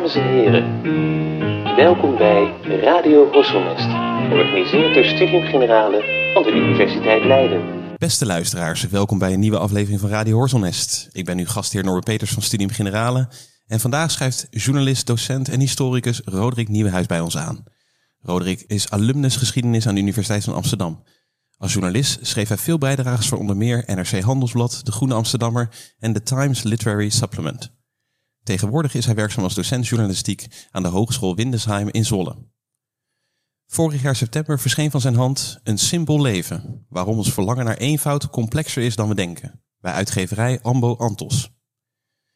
Dames en heren, welkom bij Radio Horselnest, georganiseerd door Studium Generale van de Universiteit Leiden. Beste luisteraars, welkom bij een nieuwe aflevering van Radio Horselnest. Ik ben uw gastheer Norbert Peters van Studium Generale en vandaag schrijft journalist, docent en historicus Roderick Nieuwenhuis bij ons aan. Roderick is alumnus geschiedenis aan de Universiteit van Amsterdam. Als journalist schreef hij veel bijdrages voor onder meer NRC Handelsblad, De Groene Amsterdammer en The Times Literary Supplement. Tegenwoordig is hij werkzaam als docent journalistiek aan de Hogeschool Windesheim in Zwolle. Vorig jaar september verscheen van zijn hand Een simpel leven, waarom ons verlangen naar eenvoud complexer is dan we denken, bij uitgeverij Ambo Antos.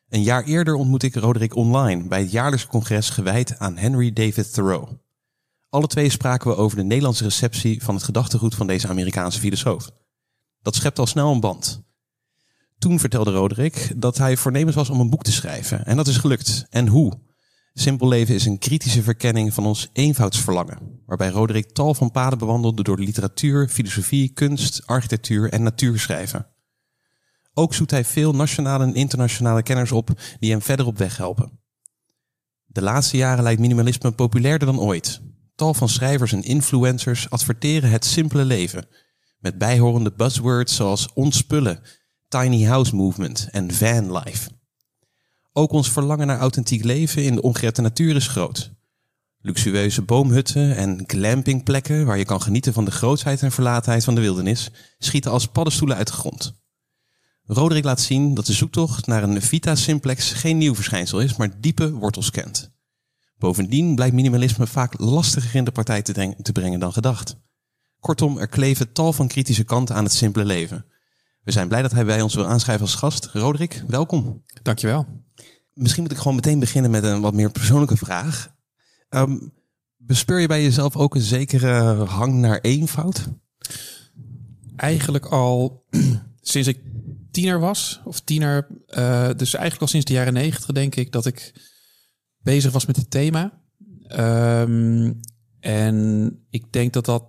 Een jaar eerder ontmoette ik Roderick online bij het jaarlijkse congres gewijd aan Henry David Thoreau. Alle twee spraken we over de Nederlandse receptie van het gedachtegoed van deze Amerikaanse filosoof. Dat schept al snel een band. Toen vertelde Roderick dat hij voornemens was om een boek te schrijven. En dat is gelukt. En hoe? Simpel leven is een kritische verkenning van ons eenvoudsverlangen. Waarbij Roderick tal van paden bewandelde door literatuur, filosofie, kunst, architectuur en natuurschrijven. Ook zoekt hij veel nationale en internationale kenners op die hem verder op weg helpen. De laatste jaren lijkt minimalisme populairder dan ooit. Tal van schrijvers en influencers adverteren het simpele leven. Met bijhorende buzzwords zoals ontspullen, tiny house movement en van life. Ook ons verlangen naar authentiek leven in de ongerepte natuur is groot. Luxueuze boomhutten en glampingplekken waar je kan genieten van de grootsheid en verlaatheid van de wildernis schieten als paddenstoelen uit de grond. Roderick laat zien dat de zoektocht naar een vita simplex geen nieuw verschijnsel is, maar diepe wortels kent. Bovendien blijkt minimalisme vaak lastiger in de partij te brengen dan gedacht. Kortom, er kleven tal van kritische kanten aan het simpele leven. We zijn blij dat hij bij ons wil aanschrijven als gast. Roderick, welkom. Dankjewel. Misschien moet ik gewoon meteen beginnen met een wat meer persoonlijke vraag. Um, bespeur je bij jezelf ook een zekere hang naar eenvoud? Eigenlijk al sinds ik tiener was, of tiener, uh, dus eigenlijk al sinds de jaren negentig denk ik, dat ik bezig was met dit thema. Um, en ik denk dat dat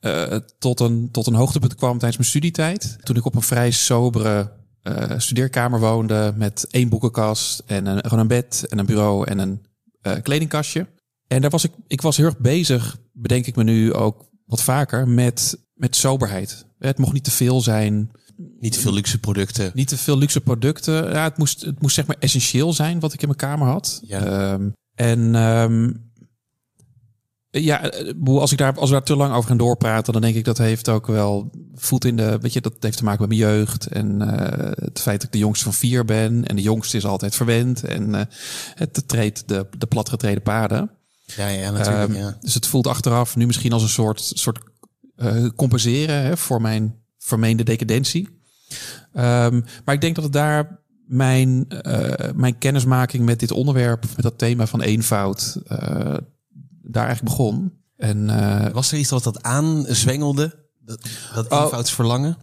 uh, tot, een, tot een hoogtepunt kwam tijdens mijn studietijd. Toen ik op een vrij sobere uh, studeerkamer woonde met één boekenkast en een, gewoon een bed en een bureau en een uh, kledingkastje. En daar was ik, ik was heel erg bezig, bedenk ik me nu ook wat vaker, met, met soberheid. Het mocht niet te veel zijn. Niet te veel luxe producten. Niet te veel luxe producten. Ja, het moest, het moest zeg maar essentieel zijn wat ik in mijn kamer had. Ja. Um, en um, ja, als ik daar, als we daar te lang over gaan doorpraten, dan denk ik dat heeft ook wel voet in de. Weet je, dat heeft te maken met mijn jeugd. En uh, het feit dat ik de jongste van vier ben. En de jongste is altijd verwend. En uh, het treedt de, de platgetreden paden. Ja, ja, natuurlijk. Um, ja. Dus het voelt achteraf nu misschien als een soort, soort uh, compenseren hè, voor mijn vermeende decadentie. Um, maar ik denk dat het daar mijn, mijn kennismaking met dit onderwerp, met dat thema van eenvoud, daar eigenlijk begon. En, uh, Was er iets wat dat aanzwengelde? Dat, dat eenvoudsverlangen?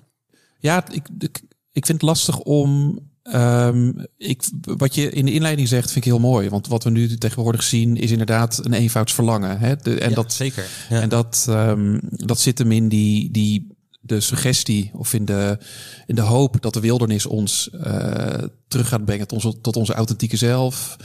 Ja, ik, ik, ik vind het lastig om. Um, ik, wat je in de inleiding zegt, vind ik heel mooi. Want wat we nu tegenwoordig zien, is inderdaad een eenvoudsverlangen. Hè? De, en ja, dat, zeker. Ja. En dat, um, dat zit hem in die, die de suggestie of in de, in de hoop dat de wildernis ons uh, terug gaat brengen tot onze, tot onze authentieke zelf.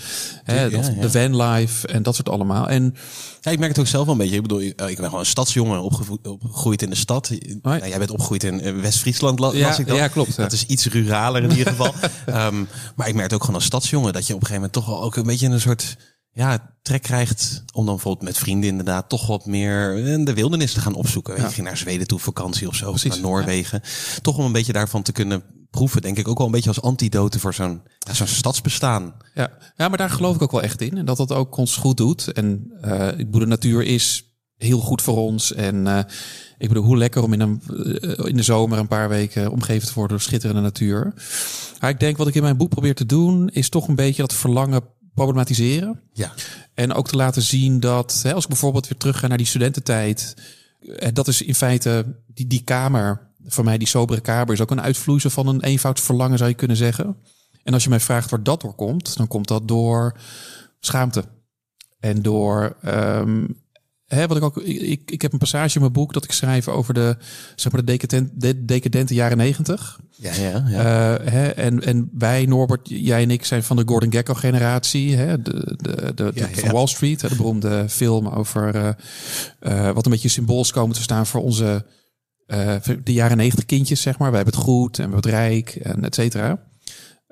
Hè, Ja, dat, ja. De vanlife en dat soort allemaal. En Ja, ik merk het ook zelf wel een beetje. Ik bedoel, ik ik ben gewoon een stadsjongen opgevo- opgegroeid in de stad. Nou, jij bent opgegroeid in eh, West-Friesland, Ja, las ik dan. ja, klopt. Dat is iets ruraler in ieder geval. um, maar ik merk het ook gewoon als stadsjongen dat je op een gegeven moment toch wel ook een beetje een soort ja, trek krijgt om dan bijvoorbeeld met vrienden inderdaad toch wat meer in de wildernis te gaan opzoeken. Weet je, Ja. ging naar Zweden toe op vakantie of zo, of Precies, naar Noorwegen. Toch om een beetje daarvan te kunnen proeven, denk ik ook wel een beetje als antidote voor zo'n ja, zo'n stadsbestaan. Ja, ja, maar daar geloof ik ook wel echt in. En dat dat ook ons goed doet. En uh, ik bedoel, de natuur is heel goed voor ons. En uh, ik bedoel, hoe lekker om in, een, uh, in de zomer een paar weken omgeven te worden door schitterende natuur. Maar ik denk wat ik in mijn boek probeer te doen, is toch een beetje dat verlangen problematiseren. Ja. En ook te laten zien dat, hè, als ik bijvoorbeeld weer terug ga naar die studententijd, eh, dat is in feite die, die kamer, voor mij die sobere kamer, is ook een uitvloeisel van een eenvoud verlangen, zou je kunnen zeggen. En als je mij vraagt waar dat door komt, dan komt dat door schaamte. En door um, hè, wat ik ook, ik, ik heb een passage in mijn boek dat ik schrijf over de, zeg maar, de, decadent, de decadente jaren negentig. Ja, ja, ja. Uh, hè, en, en wij, Norbert, jij en ik zijn van de Gordon Gekko generatie. Hè, de, de, de, Ja, van ja. Wall Street, hè, de beroemde film over uh, uh, wat een beetje symbool komen te staan voor onze de jaren negentig kindjes, zeg maar. We hebben het goed en we hebben het rijk en et cetera.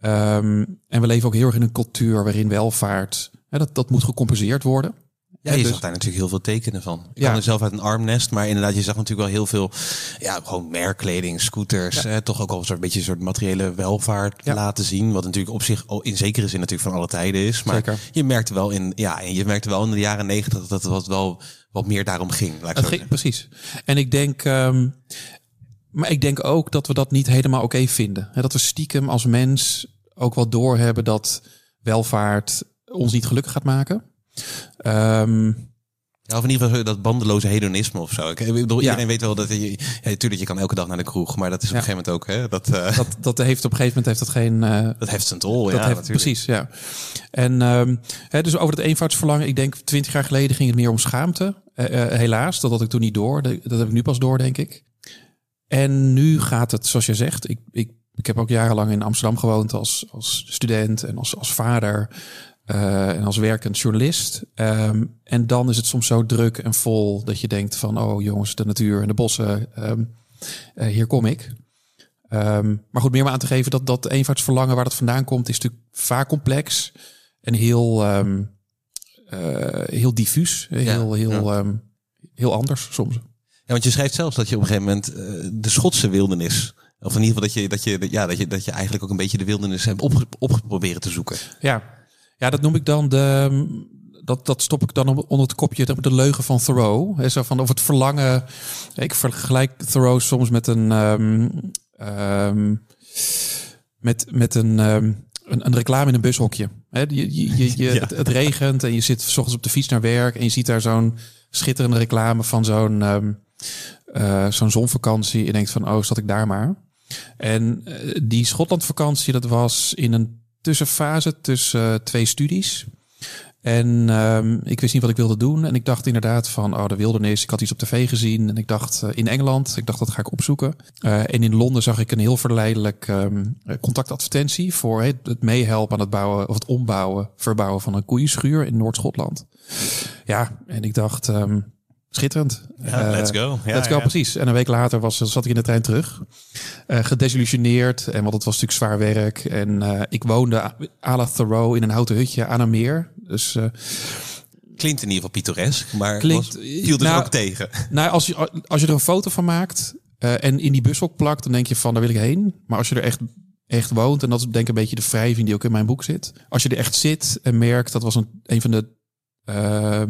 Um, en we leven ook heel erg in een cultuur waarin welvaart, hè, dat, dat moet gecompenseerd worden. Ja, je dus- zag daar natuurlijk heel veel tekenen van. Ik Ja. kwam er zelf uit een armnest, maar inderdaad, je zag natuurlijk wel heel veel, ja, gewoon merkkleding, scooters, toch ook al een soort beetje een soort materiële welvaart Ja. laten zien, wat natuurlijk op zich in zekere zin natuurlijk van alle tijden is. Maar Zeker. je merkte wel in, ja, en je merkte wel in de jaren negentig dat het wat wel wat meer daarom ging. Laat ik Het zo ging, zeggen. precies. En ik denk, um, maar ik denk ook dat we dat niet helemaal oké vinden. Hè, dat we stiekem als mens ook wel doorhebben dat welvaart ons niet gelukkig gaat maken. Um, Ja, of in ieder geval dat bandeloze hedonisme of zo. Ik, bedoel, Ja. iedereen weet wel dat je, ja, tuurlijk, je kan elke dag naar de kroeg, maar dat is op een gegeven moment ook, hè, dat, eh, dat, dat heeft op een gegeven moment heeft dat geen. Uh, dat heeft zijn tol. dat ja, heeft, precies, ja. En um, hè, dus over het eenvoudsverlangen. Ik denk twintig jaar geleden ging het meer om schaamte. Uh, uh, helaas, dat had ik toen niet door. Dat heb ik nu pas door, denk ik. En nu gaat het, zoals je zegt. Ik, ik, ik heb ook jarenlang in Amsterdam gewoond als, als student en als, als vader. Uh, en als werkend journalist. Um, en dan is het soms zo druk en vol dat je denkt van, oh jongens, de natuur en de bossen, um, uh, hier kom ik. Um, maar goed, meer maar aan te geven dat dat eenvoudsverlangen waar dat vandaan komt, is natuurlijk vaak complex en heel, uh, heel diffuus, heel, heel, ja. heel anders soms. Ja, want je schrijft zelfs dat je op een gegeven moment de Schotse wildernis of in ieder geval dat je, dat je, ja, dat je, dat je eigenlijk ook een beetje de wildernis hebt op, opgeprobeerd te zoeken. Ja, ja, dat noem ik dan de. Dat, dat stop ik dan onder het kopje de leugen van Thoreau. He, zo van of het verlangen. Ik vergelijk Thoreau soms met een. Um, um, met, met een, um, een, een, reclame in een bushokje. He, je, je, je, je ja. het, het, regent en je zit s ochtends op de fiets naar werk en je ziet daar zo'n schitterende reclame van zo'n uh, zo'n zonvakantie. En je denkt van, oh, zat ik daar maar. En uh, die Schotlandvakantie, dat was in een tussenfase tussen uh, twee studies. En um, ik wist niet wat ik wilde doen. En ik dacht inderdaad van, oh, de wildernis. Ik had iets op tv gezien. En ik dacht uh, in Engeland. Ik dacht, dat ga ik opzoeken. Uh, en in Londen zag ik een heel verleidelijk um, contactadvertentie voor het, het meehelpen aan het bouwen of het ombouwen, verbouwen van een koeienschuur in Noord-Schotland. Ja, en ik dacht, um, schitterend. Ja, let's go. Ja, let's go, ja. precies. En een week later was, zat ik in de trein terug. Uh, gedesillusioneerd. En want het was natuurlijk zwaar werk. En uh, ik woonde à la Thoreau in een houten hutje aan een meer. Dus... Uh, Klinkt in ieder geval pittoresk, maar Klinkt, was, viel dus nou, ook tegen. Nou, als je, als je er een foto van maakt en in die bushok plakt, dan denk je van, daar wil ik heen. Maar als je er echt, echt woont, en dat is denk ik een beetje de wrijving die ook in mijn boek zit. Als je er echt zit en merkt, dat was een, een van de uh,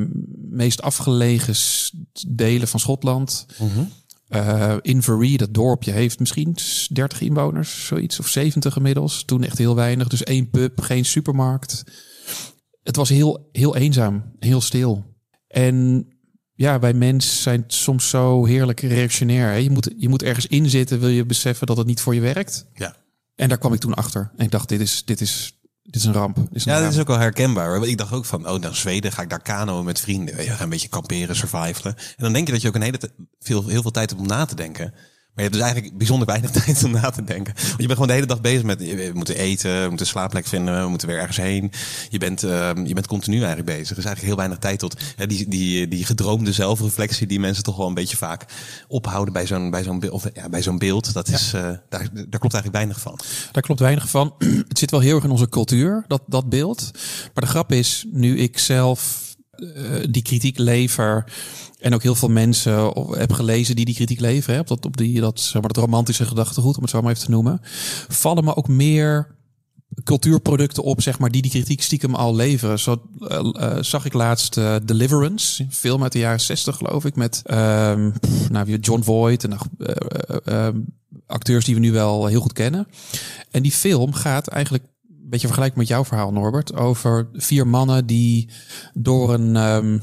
meest afgelegen delen van Schotland. Mm -hmm. uh, Inverie, dat dorpje, heeft misschien 30 inwoners, zoiets, of 70 inmiddels. Toen echt heel weinig. Dus één pub, geen supermarkt. Het was heel, heel eenzaam, heel stil. En ja, wij mensen zijn soms zo heerlijk reactionair. Hè? Je, moet, je moet ergens inzitten, wil je beseffen dat het niet voor je werkt. Ja. En daar kwam ik toen achter. En ik dacht, dit is, dit is, dit is een ramp. Dit is een ja, ramp. dat is ook wel herkenbaar. Want ik dacht ook van, oh, naar Zweden ga ik daar kanoën met vrienden. Ga een beetje kamperen, survivalen. En dan denk je dat je ook een hele veel, heel veel tijd hebt om na te denken. Maar je hebt dus eigenlijk bijzonder weinig tijd om na te denken. Want je bent gewoon de hele dag bezig met, we moeten eten, we moeten een slaapplek vinden, we moeten weer ergens heen. Je bent, uh, je bent continu eigenlijk bezig. Er is eigenlijk heel weinig tijd tot ja, die, die, die gedroomde zelfreflectie die mensen toch wel een beetje vaak ophouden bij zo'n, bij zo'n, of, ja, bij zo'n beeld. Dat is, ja. uh, daar, daar klopt eigenlijk weinig van. Daar klopt weinig van. Het zit wel heel erg in onze cultuur, dat, dat beeld. Maar de grap is, nu ik zelf die kritiek lever en ook heel veel mensen heb gelezen die die kritiek leveren, hè, op dat, op die, dat, zeg maar, dat romantische gedachtegoed, om het zo maar even te noemen, vallen me ook meer cultuurproducten op, zeg maar, die die kritiek stiekem al leveren. Zo uh, uh, zag ik laatst Deliverance, een film uit de jaren 60 geloof ik, met um, pff, nou, John Voight en acteurs die we nu wel heel goed kennen. En die film gaat eigenlijk beetje vergelijkbaar met jouw verhaal, Norbert, over vier mannen die door een um,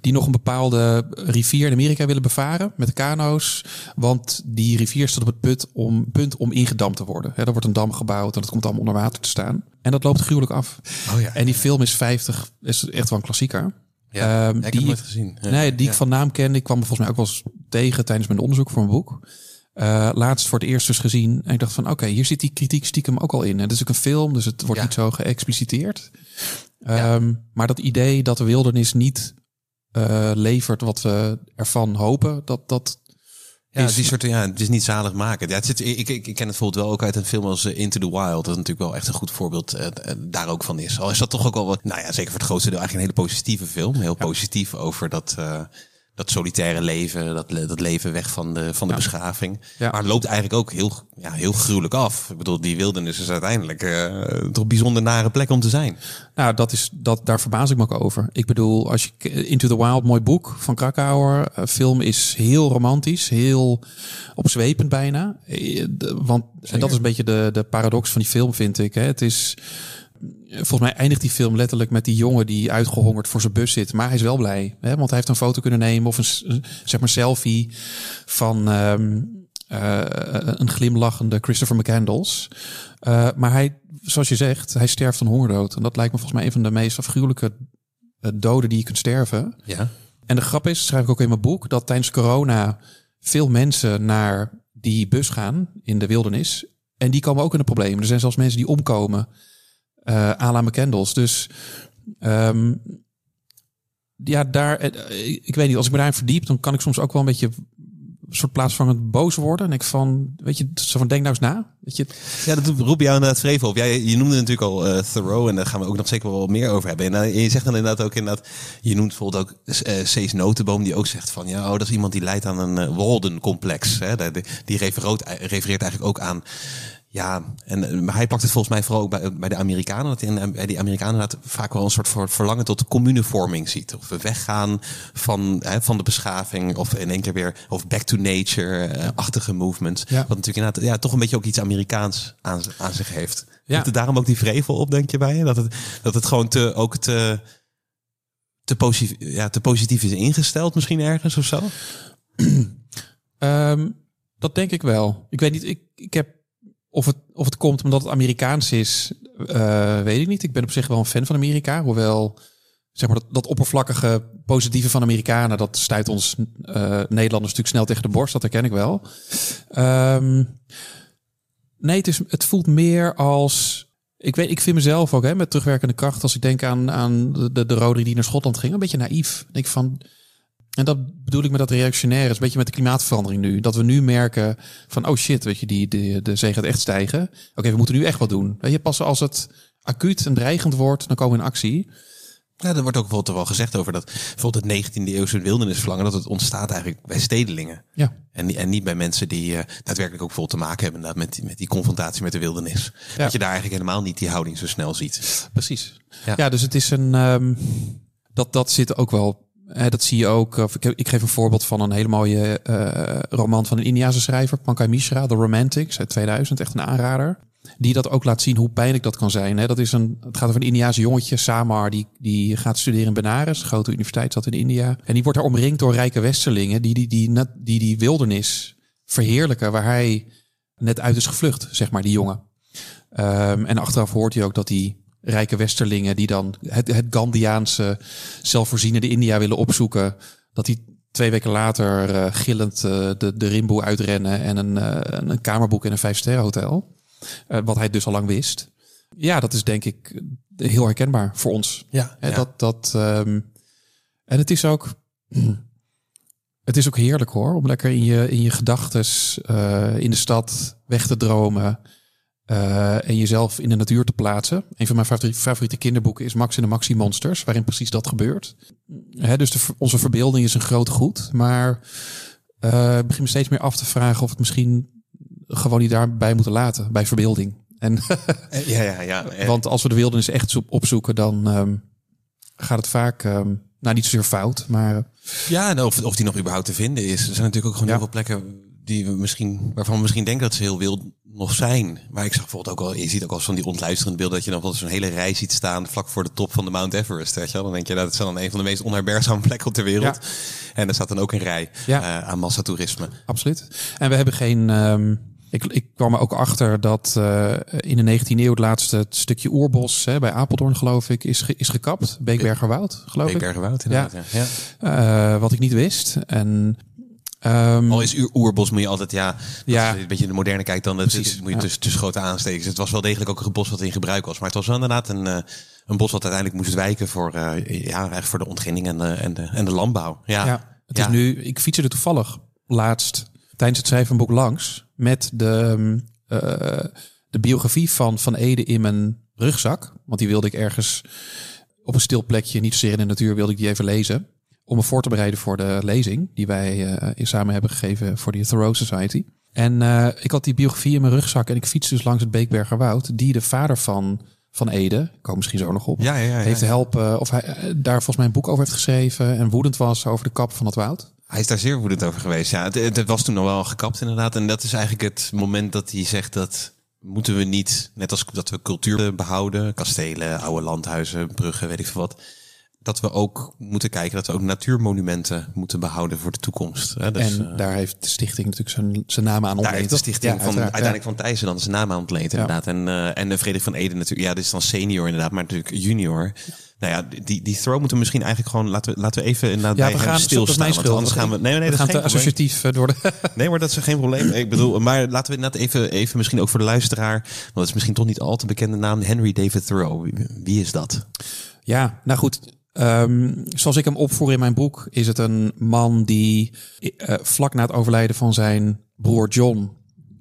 die nog een bepaalde rivier in Amerika willen bevaren met kano's. Want die rivier staat op het punt om, punt om ingedamd te worden. He, er wordt een dam gebouwd en dat komt allemaal onder water te staan. En dat loopt gruwelijk af. Oh ja, en die film is 50, is echt wel een klassieker. Ja, Ehm, ik heb die hem nooit gezien. Nee, die ik van naam kende. Ik kwam volgens mij ook wel eens tegen tijdens mijn onderzoek voor een boek. Eh, laatst voor het eerst dus gezien. En ik dacht van, oké, hier zit die kritiek stiekem ook al in. Het is ook een film, dus het wordt Ja. niet zo geëxpliciteerd. Ehm, Maar dat idee dat de wildernis niet eh, levert wat we ervan hopen, dat, dat Ja, is- die soort, ja, het is niet zalig maken. Ja, het zit, ik, ik, ik ken het bijvoorbeeld wel ook uit een film als eh, Into the Wild. Dat natuurlijk wel echt een goed voorbeeld daar ook van is. Al is dat toch ook wel wat, nou ja, zeker voor het grootste deel eigenlijk een hele positieve film. Heel positief over dat, dat solitaire leven, dat, dat leven weg van de, van de Ja. beschaving. Ja. Maar het loopt eigenlijk ook heel, ja, heel gruwelijk af. Ik bedoel, die wildernis is uiteindelijk eh, toch een bijzonder nare plek om te zijn. Nou, dat is, dat, daar verbaas ik me ook over. Ik bedoel, als je Into the Wild, mooi boek van Krakauer. Eh, film is heel romantisch, heel opzwepend bijna. Eh, de- Want en dat is een beetje de, de paradox van die film, vind ik. Hè. Het is, volgens mij eindigt die film letterlijk met die jongen die uitgehongerd voor zijn bus zit. Maar hij is wel blij, hè, want hij heeft een foto kunnen nemen of een, zeg maar, selfie van ehm, eh, een glimlachende Christopher McCandles. Eh, maar hij, zoals je zegt, hij sterft een hongerdood. En dat lijkt me volgens mij een van de meest afschuwelijke eh, doden die je kunt sterven. Ja. En de grap is, schrijf ik ook in mijn boek, dat tijdens corona veel mensen naar die bus gaan in de wildernis. En die komen ook in de problemen. Er zijn zelfs mensen die omkomen eh à McCandles. Dus ehm, ja, daar, eh, ik ik weet niet, als ik me daarin verdiep, dan kan ik soms ook wel een beetje een soort plaatsvangend boos worden. En ik van, weet je, zo van denk nou eens na. Weet je, Ja, dat roep jou inderdaad vrevel op. Jij, je noemde natuurlijk al eh Thoreau en daar gaan we ook nog zeker wel meer over hebben. En, eh, je zegt dan inderdaad ook inderdaad, je noemt bijvoorbeeld ook eh Cees Notenboom die ook zegt van ja, oh, dat is iemand die leidt aan een uh, Walden-complex. Hè? Die, refereert eigenlijk ook aan ja, en, eh, maar hij pakt het volgens mij vooral ook bij, bij de Amerikanen. Dat in, bij die Amerikanen dat vaak wel een soort verlangen tot communevorming ziet. Of we weggaan van, hè, van de beschaving. Of in één keer weer, of back to nature-achtige movements. Ja. Wat natuurlijk inderdaad ja, toch een beetje ook iets Amerikaans aan, aan zich heeft. Ja. Er daarom ook die vrevel op, denk je bij je? Dat het, dat het gewoon te, ook te, te, positief, ja, te positief is ingesteld misschien ergens of zo? Ehm, dat denk ik wel. Ik weet niet, ik, ik heb of het, of het komt omdat het Amerikaans is, eh, weet ik niet. Ik ben op zich wel een fan van Amerika, hoewel zeg maar dat, dat oppervlakkige positieve van Amerikanen, dat stuit ons eh, Nederlanders natuurlijk snel tegen de borst. Dat herken ik wel. Ehm, nee, het, is, het voelt meer als. Ik weet, ik vind mezelf ook hè, met terugwerkende kracht. Als ik denk aan, aan de, de, de die naar Schotland ging, een beetje naïef. Ik denk van. En dat bedoel ik met dat reactionaire, is een beetje met de klimaatverandering nu. Dat we nu merken van, oh shit, weet je, die, de, de zee gaat echt stijgen. Oké, we moeten nu echt wat doen. Weet je, pas als het acuut en dreigend wordt, dan komen we in actie. Ja, er wordt ook bijvoorbeeld wel gezegd over dat bijvoorbeeld het 19e eeuwse wildernisverlangen, dat het ontstaat eigenlijk bij stedelingen. Ja. En, niet- en niet bij mensen die eh, daadwerkelijk ook vol te maken hebben met, die- met die confrontatie met de wildernis. Dat je daar eigenlijk helemaal niet die houding zo snel ziet. Precies. Ja. Ja, dus het is een. ehm, dat, dat zit ook wel. Dat zie je ook. Of ik, ik geef een voorbeeld van een hele mooie eh, roman van een Indiase schrijver, Pankaj Mishra, The Romantics uit 2000. Echt een aanrader. Die dat ook laat zien hoe pijnlijk dat kan zijn. Dat is een, het gaat over een Indiase jongetje, Samar, die, die gaat studeren in Benares, een grote universiteit zat in India. En die wordt daar omringd door rijke westerlingen die die, die, die, die wildernis verheerlijken, waar hij net uit is gevlucht, zeg maar, die jongen. Ehm, en achteraf hoort hij ook dat die rijke westerlingen die dan het, het Gandhiaanse zelfvoorzienende India willen opzoeken, dat die twee weken later eh, gillend eh, de, de rimboe uitrennen en een, eh, een kamerboek in een vijfsterren hotel. Eh, wat hij dus al lang wist. Ja, dat is denk ik heel herkenbaar voor ons. Ja, Hè, Dat, dat, ehm, en het is ook. Het is ook heerlijk hoor, om lekker in je, in je gedachtes eh, in de stad weg te dromen. Eh, en jezelf in de natuur te plaatsen. Een van mijn favoriete, kinderboeken is Max en de Maxi Monsters, waarin precies dat gebeurt. Hè, dus de, onze verbeelding is een groot goed. Maar eh, ik begin me steeds meer af te vragen of het misschien gewoon niet daarbij moeten laten, bij verbeelding. En ja, ja, ja. Eh, want als we de wildernis echt zo- opzoeken, dan ehm, gaat het vaak, ehm, nou niet zozeer fout, maar eh, Ja, en of, of die nog überhaupt te vinden is. Er zijn natuurlijk ook gewoon Ja. heel veel plekken die we misschien, waarvan we misschien denken dat ze heel wild nog zijn. Maar ik zag bijvoorbeeld ook al, je ziet ook al eens van die ontluisterende beelden dat je dan zo'n hele rij ziet staan vlak voor de top van de Mount Everest. Weet je wel? Dan denk je dat het dan een van de meest onherbergzame plekken op de wereld. En er staat dan ook een rij Ja. eh, aan massatoerisme. absoluut. En we hebben geen, ehm, Ik, ik kwam er ook achter dat uh, in de 19e eeuw het laatste stukje oerbos hè, bij Apeldoorn, geloof ik, is, ge, is gekapt. Beekbergerwoud, geloof ik. Beekbergerwoud, ja. ja. Uh, wat ik niet wist. En Um, Al is oerbos moet je altijd, ja, ja. een beetje de moderne kijk dan, Precies, moet je tussen, tussen grote aanstekens. Het was wel degelijk ook een bos wat in gebruik was, maar het was wel inderdaad een, uh, een bos wat uiteindelijk moest wijken voor, uh, ja, eigenlijk voor de ontginning en de, en de, en de landbouw. Ja, ja het is nu, ik fietste er toevallig laatst tijdens het schrijven van boek langs met de, uh, de biografie van Van Ede in mijn rugzak. Want die wilde ik ergens op een stil plekje, niet zozeer in de natuur, wilde ik die even lezen om me voor te bereiden voor de lezing die wij uh, samen hebben gegeven voor de Thoreau Society. En uh, ik had die biografie in mijn rugzak en ik fiets dus langs het Beekbergerwoud, die de vader van van Ede, kom misschien zo nog op, ja, ja, ja, heeft helpen of hij eh, daar volgens mij een boek over heeft geschreven en woedend was over de kap van het woud. Hij is daar zeer woedend over geweest. Ja, het, het was toen al wel gekapt inderdaad. En dat is eigenlijk het moment dat hij zegt dat moeten we niet, net als dat we cultuur behouden, kastelen, oude landhuizen, bruggen, weet ik veel wat dat we ook moeten kijken dat we ook natuurmonumenten moeten behouden voor de toekomst. Hè? Dus, en uh, daar heeft de stichting natuurlijk zijn, zijn naam aan ontleend. Daar heeft de stichting van, uiteindelijk van Thijssen dan zijn naam aan ontleend inderdaad. En, uh, en de Frederik van Eden natuurlijk, ja, dit is dan senior inderdaad, maar natuurlijk junior. Nou ja, die, die throw moeten we misschien eigenlijk gewoon laten we, laten we even inderdaad ja, we gaan stilstaan. Want anders gaan we. Nee, nee, we dat gaan te associatief eh, door de. nee, maar dat is geen probleem. Ik bedoel, maar laten we inderdaad even, even misschien ook voor de luisteraar, want het is misschien toch niet al te bekende naam, Henry David Thoreau. Wie is dat? Ja, nou goed, Um, zoals ik hem opvoer in mijn boek, is het een man die uh, vlak na het overlijden van zijn broer John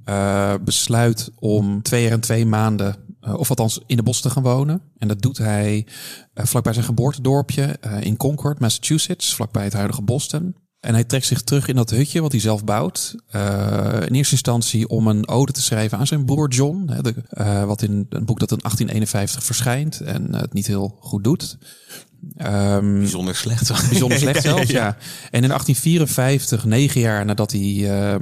uh, besluit om twee jaar en twee maanden, uh, of althans in de bos te gaan wonen. En dat doet hij vlakbij zijn geboortedorpje in Concord, Massachusetts, vlakbij het huidige Boston. En hij trekt zich terug in dat hutje wat hij zelf bouwt. In eerste instantie om een ode te schrijven aan zijn broer John. Hè, de, wat in een boek dat in 1851 verschijnt en het niet heel goed doet. Um, bijzonder slecht. Bijzonder slecht zelfs, ja, En in 1854, negen jaar nadat hij uh,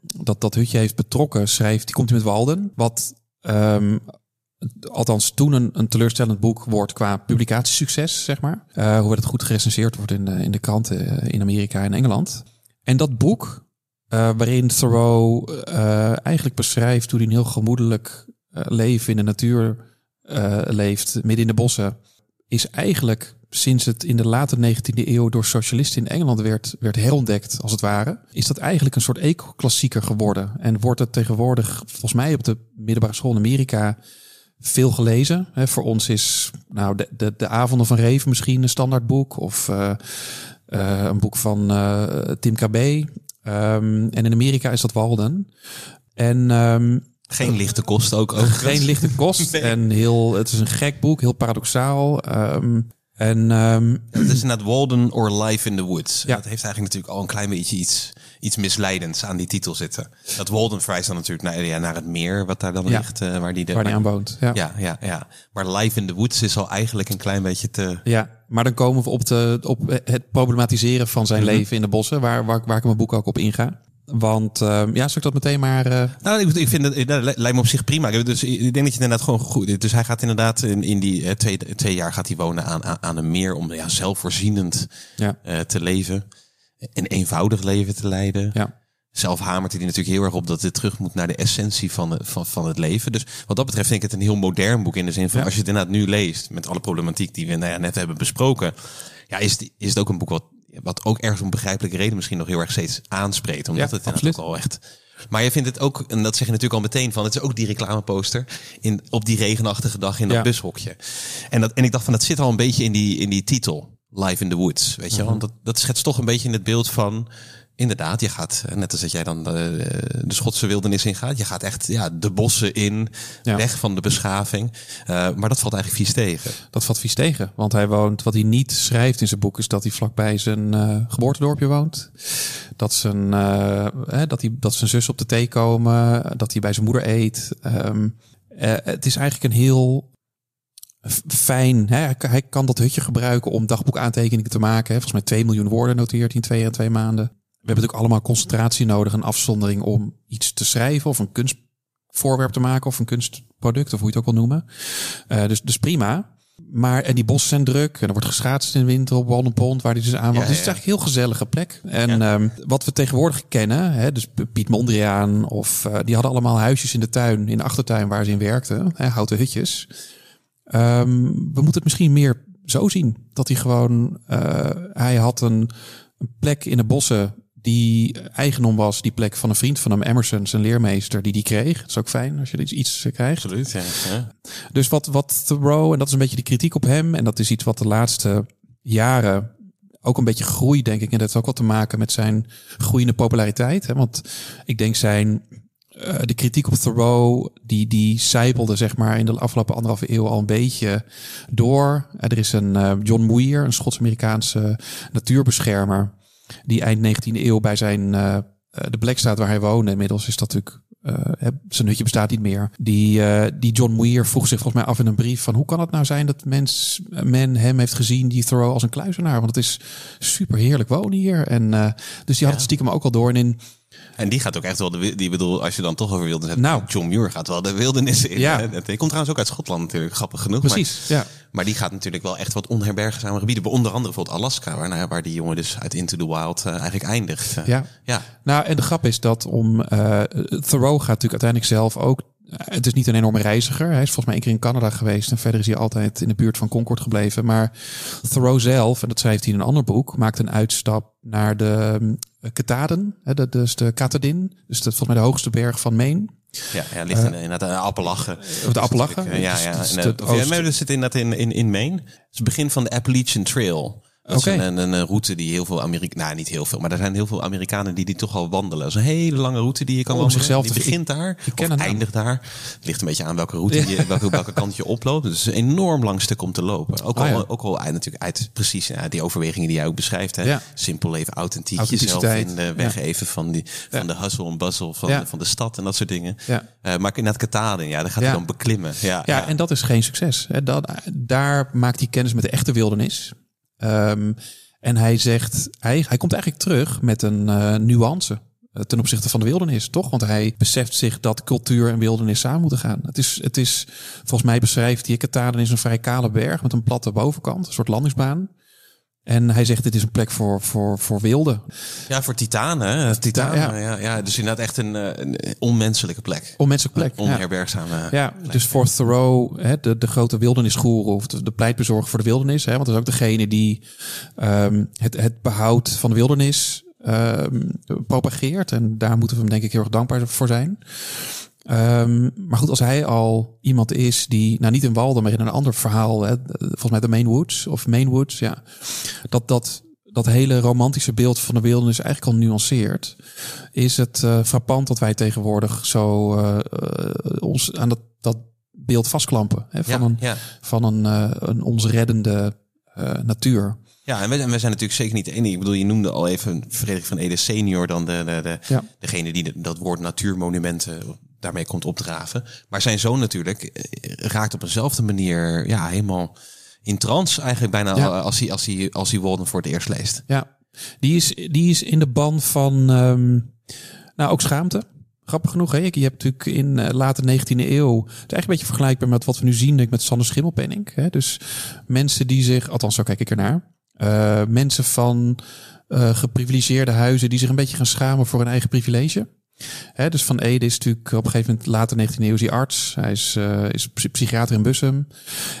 dat, dat hutje heeft betrokken, schrijft, die komt hij met Walden. Wat um, althans toen een, een teleurstellend boek wordt qua publicatiesucces, zeg maar. Uh, hoe het goed gerecenseerd wordt in de, in de kranten in Amerika en Engeland. En dat boek, uh, waarin Thoreau eigenlijk beschrijft hoe hij een heel gemoedelijk leven in de natuur leeft, midden in de bossen, is eigenlijk sinds het in de late 19e eeuw door socialisten in Engeland werd, werd herontdekt, als het ware, is dat eigenlijk een soort eco-klassieker geworden. En wordt het tegenwoordig, volgens mij op de middelbare school in Amerika, veel gelezen. He, voor ons is nou, de, de, de Avonden van Reven misschien een standaardboek of uh, uh, een boek van uh, Tim KB. Um, en in Amerika is dat Walden. En um, geen lichte kost ook. Geen lichte kost. nee. En heel, het is een gek boek, heel paradoxaal. Um, en, um, het is inderdaad Walden or Life in the Woods. Ja. Dat heeft eigenlijk natuurlijk al een klein beetje iets, iets misleidends aan die titel zitten. Dat Walden verwijst dan natuurlijk naar, ja, naar het meer wat daar dan ja. ligt. Uh, waar die, de, waar die aan woont. Ja. ja. Ja, ja, Maar Life in the Woods is al eigenlijk een klein beetje te... Ja, maar dan komen we op, de, op het problematiseren van zijn mm -hmm. leven in de bossen. Waar, waar, waar ik mijn boek ook op inga. Want uh, ja, zal ik dat meteen maar. Uh... Nou, ik, ik vind het dat lijkt me op zich prima. Dus ik denk dat je inderdaad gewoon goed. Dus hij gaat inderdaad in, in die uh, twee, twee jaar gaat hij wonen aan, aan, aan een meer om ja, zelfvoorzienend ja. Te leven. Een eenvoudig leven te leiden. Ja. Zelf hamert hij natuurlijk heel erg op dat dit terug moet naar de essentie van, van, van het leven. Dus wat dat betreft vind ik het een heel modern boek in de zin van ja. als je het inderdaad nu leest met alle problematiek die we nou ja, net hebben besproken. Ja, is, is het ook een boek wat wat ook ergens om begrijpelijke reden misschien nog heel erg steeds aanspreekt. Omdat ja, het ook al echt. Maar je vindt het ook, en dat zeg je natuurlijk al meteen van, het is ook die reclameposter in, op die regenachtige dag in dat ja. bushokje. En, dat, en ik dacht van, dat zit al een beetje in die, in die titel, Live in the Woods. Weet je, -hmm. want dat, dat schetst toch een beetje in het beeld van Inderdaad, je gaat, net als dat jij dan de, de Schotse wildernis ingaat, je gaat echt ja, de bossen in, ja. weg van de beschaving. Uh, maar dat valt eigenlijk vies tegen. Dat valt vies tegen, want hij woont, wat hij niet schrijft in zijn boek, is dat hij vlakbij zijn uh, geboortedorpje woont. Dat zijn, uh, dat, hij, dat zijn zus op de thee komen, dat hij bij zijn moeder eet. Um, het is eigenlijk een heel fijn. Hè? Hij kan dat hutje gebruiken om dagboekaantekeningen te maken. Volgens mij 2 miljoen woorden noteert hij in twee en twee maanden. We hebben natuurlijk allemaal concentratie nodig, een afzondering om iets te schrijven of een kunstvoorwerp te maken of een kunstproduct of hoe je het ook wil noemen. Uh, dus, dus prima. Maar, en die bossen zijn druk. En er wordt geschaatst in de winter op Walden Pond, waar die dus aan. Ja, dus het is eigenlijk een heel gezellige plek. En ehm, wat we tegenwoordig kennen, hè, dus Piet Mondriaan, of eh, die hadden allemaal huisjes in de tuin, in de achtertuin waar ze in werkten, hè, houten hutjes. Ehm, we moeten het misschien meer zo zien. Dat hij gewoon, eh, hij had een, een plek in de bossen die eigendom was, die plek van een vriend van hem, Emerson, zijn leermeester, die die kreeg. Dat is ook fijn als je iets, iets krijgt. Absoluut, ja. ja. Dus wat, wat Thoreau, en dat is een beetje de kritiek op hem, en dat is iets wat de laatste jaren ook een beetje groeit, denk ik. En dat heeft ook wat te maken met zijn groeiende populariteit. Hè? Want ik denk zijn, eh, de kritiek op Thoreau, die, die zijpelde zeg maar in de afgelopen anderhalve eeuw al een beetje door. Eh, er is een eh, John Muir, een Schots-Amerikaanse natuurbeschermer, die eind 19e eeuw bij zijn, eh, eh, de plek staat waar hij woonde. Inmiddels is dat natuurlijk hè, zijn hutje bestaat niet meer. Die, eh, die John Muir vroeg zich volgens mij af in een brief van hoe kan het nou zijn dat mens, men hem heeft gezien die Thoreau als een kluizenaar? Want het is super heerlijk wonen hier. En uh, dus die had het stiekem ook al door. En in En die gaat ook echt wel de die bedoel, als je dan toch over wildernis hebt. Nou. John Muir gaat wel de wildernis in. Ja. hè. Die komt trouwens ook uit Schotland natuurlijk, grappig genoeg. precies, ja. Maar, maar die gaat natuurlijk wel echt wat onherbergzame gebieden. Onder andere bijvoorbeeld Alaska, waar, nou waar die jongen dus uit Into the Wild eh, eigenlijk eindigt. Eh, Ja. ja. Nou, en de grap is dat om uh, Thoreau gaat natuurlijk uiteindelijk zelf ook. Het is niet een enorme reiziger. Hij is volgens mij één keer in Canada geweest. En verder is hij altijd in de buurt van Concord gebleven. Maar Thoreau zelf, en dat schrijft hij in een ander boek, maakt een uitstap naar de um, Kataden. Hè, dat is de Katadin. Dus dat volgens mij de hoogste berg van Maine. Ja, ja ligt in, in dat uh, Appalachen. Of de Appalachen? Ja, ja. ja. Dus ja, dat zit inderdaad in, in, in Maine. Het is het begin van de Appalachian Trail. Dat Oké. is een, een, een route die heel veel Amerikanen, nou niet heel veel, maar er zijn heel veel Amerikanen die die toch al wandelen. Dat is een hele lange route die je kan Om wandelen. zichzelf die begint daar, ik ken of het nou. eindigt daar. Het ligt een beetje aan welke route, je, welke, welke kant je oploopt. Dus het is een enorm lang stuk om te lopen. Ook al, Ah, ja. ook al uit, natuurlijk uit precies ja, die overwegingen die jij ook beschrijft. Hè. Ja. Simpel leven, authentiek jezelf in de weggeven van, die, van de hustle en bustle van, Ja. van de stad en dat soort dingen. Eh, maar in dat kataden, ja, daar gaat hij dan beklimmen. Ja, Ja, en dat is geen succes. Hè. Dat, daar maakt hij kennis met de echte wildernis. Ehm, en hij zegt, hij, hij komt eigenlijk terug met een eh, nuance eh, ten opzichte van de wildernis, toch? Want hij beseft zich dat cultuur en wildernis samen moeten gaan. Het is, het is volgens mij beschrijft hij Kataden is een vrij kale berg met een platte bovenkant, een soort landingsbaan. En hij zegt, dit is een plek voor, voor, voor wilden. Ja, voor titanen. Titanen, ja. ja. Ja, Dus inderdaad echt een, eh, een onmenselijke plek. Onmenselijke plek. Onherbergzame Ja, plek. dus voor Thoreau, hè, de, de grote wildernisgoeroe of de, de pleitbezorger voor de wildernis, hè, want dat is ook degene die ehm, het, het behoud van de wildernis ehm, propageert. En daar moeten we hem denk ik heel erg dankbaar voor zijn. Ehm, maar goed, als hij al iemand is die, nou niet in Walden, maar in een ander verhaal, hè, volgens mij de Maine Woods of Maine Woods, ja, dat dat dat hele romantische beeld van de wildernis eigenlijk al nuanceert, is het uh, frappant dat wij tegenwoordig zo uh, uh, ons aan dat, dat beeld vastklampen hè, van Ja, een, ja. van een, uh, een ons reddende natuur. Ja, en wij zijn natuurlijk zeker niet de enige. Ik bedoel, je noemde al even Frederik van Ede senior, dan de, de, de, Ja. degene die de- dat woord natuurmonumenten daarmee komt opdraven. Maar zijn zoon natuurlijk eh, raakt op eenzelfde manier ja, helemaal in trance eigenlijk bijna Ja. als hij, als hij, als hij Walden voor het eerst leest. Ja, die is, die is in de ban van, ehm, nou ook schaamte. Grappig genoeg, hè? Je hebt natuurlijk in uh, late 19e eeuw, het is eigenlijk een beetje vergelijkbaar met wat we nu zien denk ik, met Sander Schimmelpenning. Hè? Dus mensen die zich, althans zo kijk ik ernaar, uh, mensen van uh, geprivilegeerde huizen die zich een beetje gaan schamen voor hun eigen privilege. Dus Van Ede is natuurlijk op een gegeven moment later 19e eeuw hij arts. Hij is, uh, is psychiater in Bussum.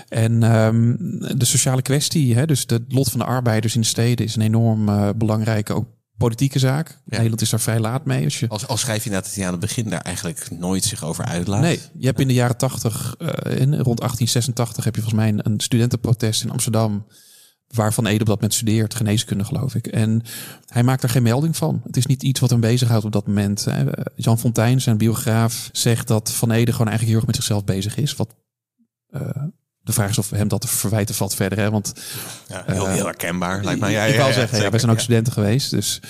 En um, de sociale kwestie, dus het lot van de arbeiders in de steden is een enorm uh, belangrijke ook politieke zaak. Ja. Nederland is daar vrij laat mee. Als je... Als, als schrijf je dat hij aan het begin daar eigenlijk nooit zich over uitlaat. Nee, je hebt in de jaren 80, uh, in, rond 1886 heb je volgens mij een, een studentenprotest in Amsterdam waarvan Ede op dat moment studeert, geneeskunde geloof ik. En hij maakt er geen melding van. Het is niet iets wat hem bezighoudt op dat moment. Jan Fontijn, zijn biograaf, zegt dat Van Ede gewoon eigenlijk heel erg met zichzelf bezig is. Wat uh, de vraag is of hem dat te verwijten valt verder. Hè? Want, ja, heel, heel herkenbaar, lijkt mij. Ja, ik ja, zeggen, ja, wij zijn ook studenten geweest. Dus,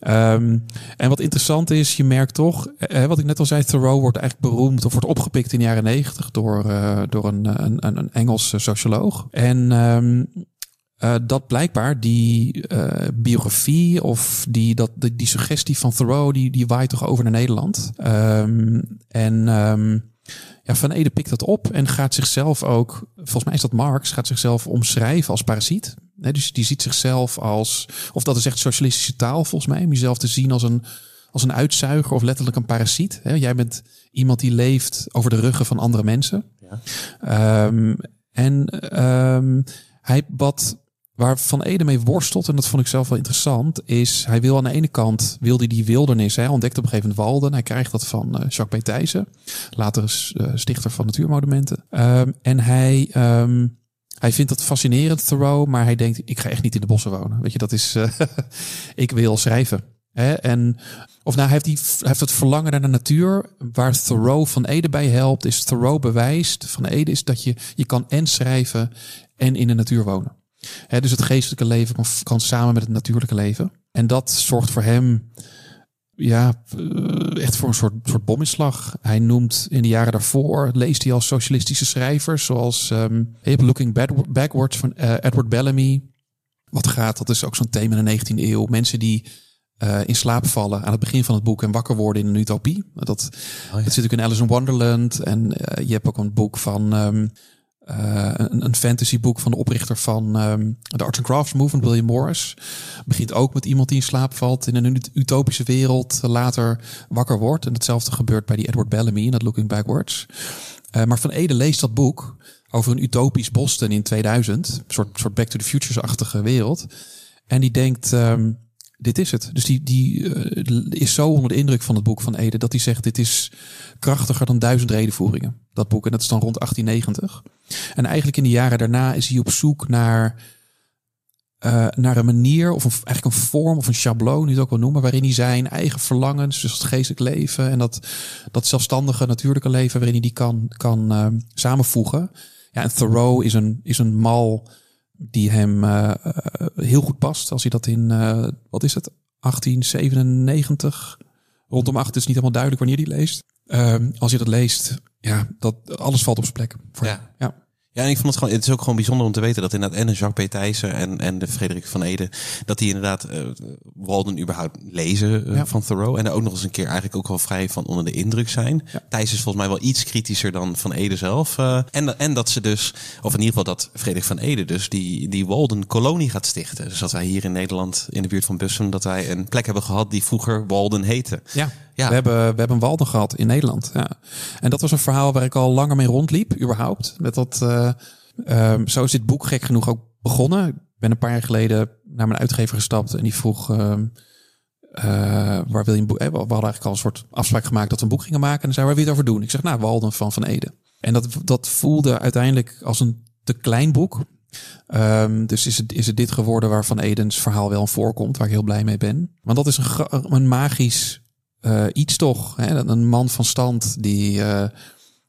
um, en wat interessant is, je merkt toch, eh, wat ik net al zei, Thoreau wordt eigenlijk beroemd of wordt opgepikt in de jaren negentig door, uh, door een, een, een Engelse socioloog. En um, uh, dat blijkbaar die uh, biografie of die, dat, die, die suggestie van Thoreau, die, die waait toch over naar Nederland. Um, en um, ja, Van Ede pikt dat op en gaat zichzelf ook, volgens mij is dat Marx, gaat zichzelf omschrijven als parasiet. Dus die ziet zichzelf als, of dat is echt socialistische taal volgens mij, om jezelf te zien als een, als een uitzuiger of letterlijk een parasiet. Jij bent iemand die leeft over de ruggen van andere mensen. Ja. Ehm, en um, hij wat waar Van Ede mee worstelt, en dat vond ik zelf wel interessant, is hij wil aan de ene kant, wil hij die wildernis, hij ontdekt op een gegeven moment Walden, hij krijgt dat van uh, Jacques P. Thijssen, later uh, stichter van Natuurmonumenten. Um, en hij, um, hij vindt dat fascinerend, Thoreau, maar hij denkt, ik ga echt niet in de bossen wonen. Weet je, dat is, uh, ik wil schrijven. Hè? En, of nou, hij heeft, hij heeft het verlangen naar de natuur, waar Thoreau van Ede bij helpt, is Thoreau bewijst van Ede is dat je, je kan en schrijven en in de natuur wonen dus het geestelijke leven kan, samen met het natuurlijke leven. En dat zorgt voor hem ja, eh, echt voor een soort, soort bominslag. Hij noemt in de jaren daarvoor, leest hij als socialistische schrijvers, zoals um, Looking Backwards van uh, Edward Bellamy. Wat gaat, dat is ook zo'n thema in de 19e eeuw. Mensen die uh, in slaap vallen aan het begin van het boek en wakker worden in een utopie. Dat, oh dat zit ook in Alice in Wonderland. En uh, je hebt ook een boek van um, uh, een, fantasyboek van de oprichter van um, de Arts and Crafts Movement, William Morris. Begint ook met iemand die in slaap valt in een utopische wereld, later wakker wordt. En hetzelfde gebeurt bij die Edward Bellamy in dat Looking Backwards. Uh, maar Van Ede leest dat boek over een utopisch Boston in 2000. Een soort, soort Back to the Futures-achtige wereld. En die denkt, um, dit is het. Dus die, die uh, is zo onder de indruk van het boek van Ede dat hij zegt: dit is krachtiger dan duizend redenvoeringen. Dat boek. En dat is dan rond 1890. En eigenlijk in de jaren daarna is hij op zoek naar, uh, naar een manier, of eigenlijk een vorm of een schabloon, nu het ook wel noemen, waarin hij zijn eigen verlangens, dus het geestelijk leven en dat, dat zelfstandige natuurlijke leven, waarin hij die kan, kan uh, samenvoegen. Ja, en Thoreau is een, is een mal die hem uh, heel goed past. Als hij dat in, uh, wat is het, 1897, rondom 8, is niet helemaal duidelijk wanneer die leest. Uh, als je dat leest, ja, dat alles valt op zijn plek. Voor ja. ja. Ja, en ik vond het gewoon, het is ook gewoon bijzonder om te weten dat inderdaad en de Jacques P. Thijssen en, en de Frederik van Ede, dat die inderdaad uh, Walden überhaupt lezen uh, van Thoreau. En er ook nog eens een keer eigenlijk ook wel vrij van onder de indruk zijn. Ja. Thijs is volgens mij wel iets kritischer dan van Ede zelf. Uh, en, en dat ze dus, of in ieder geval dat Frederik van Ede dus die, die Walden kolonie gaat stichten. Dus dat wij hier in Nederland, in de buurt van Bussum, dat wij een plek hebben gehad die vroeger Walden heette. Ja. Ja. We, hebben, we hebben een Walden gehad in Nederland. Ja. En dat was een verhaal waar ik al langer mee rondliep, überhaupt. Met dat, uh, um, zo is dit boek gek genoeg ook begonnen. Ik ben een paar jaar geleden naar mijn uitgever gestapt en die vroeg... Um, uh, waar wil je een boek? Eh, we hadden eigenlijk al een soort afspraak gemaakt dat we een boek gingen maken. En zei, waar wil je het over doen? Ik zeg, nou, Walden van Van Ede. En dat, dat voelde uiteindelijk als een te klein boek. Um, dus is het, is het dit geworden waar Van Edens verhaal wel voorkomt, waar ik heel blij mee ben. Want dat is een, magisch iets toch. Hè? Een man van stand die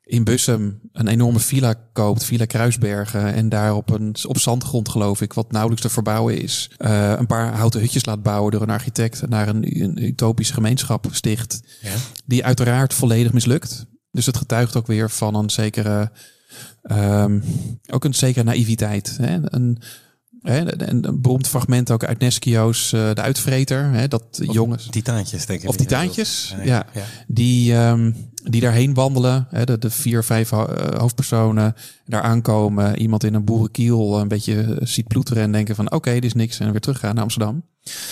in Bussum een enorme villa koopt, Villa Kruisbergen, en daar op, een, op zandgrond, geloof ik, wat nauwelijks te verbouwen is, uh, een paar houten hutjes laat bouwen door een architect naar een, een utopische gemeenschap sticht, ja. die uiteraard volledig mislukt. Dus het getuigt ook weer van een zekere, um, ook een zekere naïviteit. Hè? Een, een, een beroemd fragment ook uit Neskio's uh, De Uitvreter. Hè, dat of jongens. Titaantjes, denk ik. Of Titaantjes, ja. ja. Die, um, die daarheen wandelen. Hè, de, de vier, vijf uh, hoofdpersonen daar aankomen. Iemand in een boerenkiel een beetje ziet ploeteren en denken van oké, okay, dit is niks. En weer teruggaan naar Amsterdam.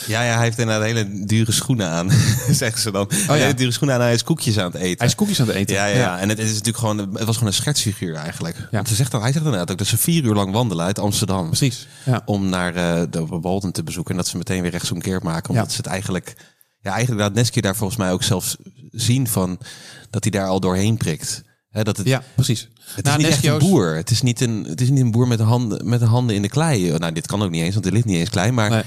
Ja, ja, hij heeft inderdaad hele dure schoenen aan, zeggen ze dan. Oh, ja. Hele dure schoenen aan hij is koekjes aan het eten. Hij is koekjes aan het eten. Ja, ja, ja. en het is natuurlijk gewoon, het was gewoon een schetsfiguur eigenlijk. Ja. Want ze zegt dan, hij zegt inderdaad ook dat ze vier uur lang wandelen uit Amsterdam. Precies. Ja. Om naar uh, de Walden te bezoeken en dat ze meteen weer rechtsomkeerd maken. Omdat ze het eigenlijk, ja, eigenlijk laat Neski daar volgens mij ook zelfs zien van dat hij daar al doorheen prikt. He, dat het, ja, precies. Het nou, is niet echt een boer. Het is niet een, het is niet een boer met de handen, met de handen in de klei. Nou, dit kan ook niet eens, want het ligt niet eens klein. Maar nee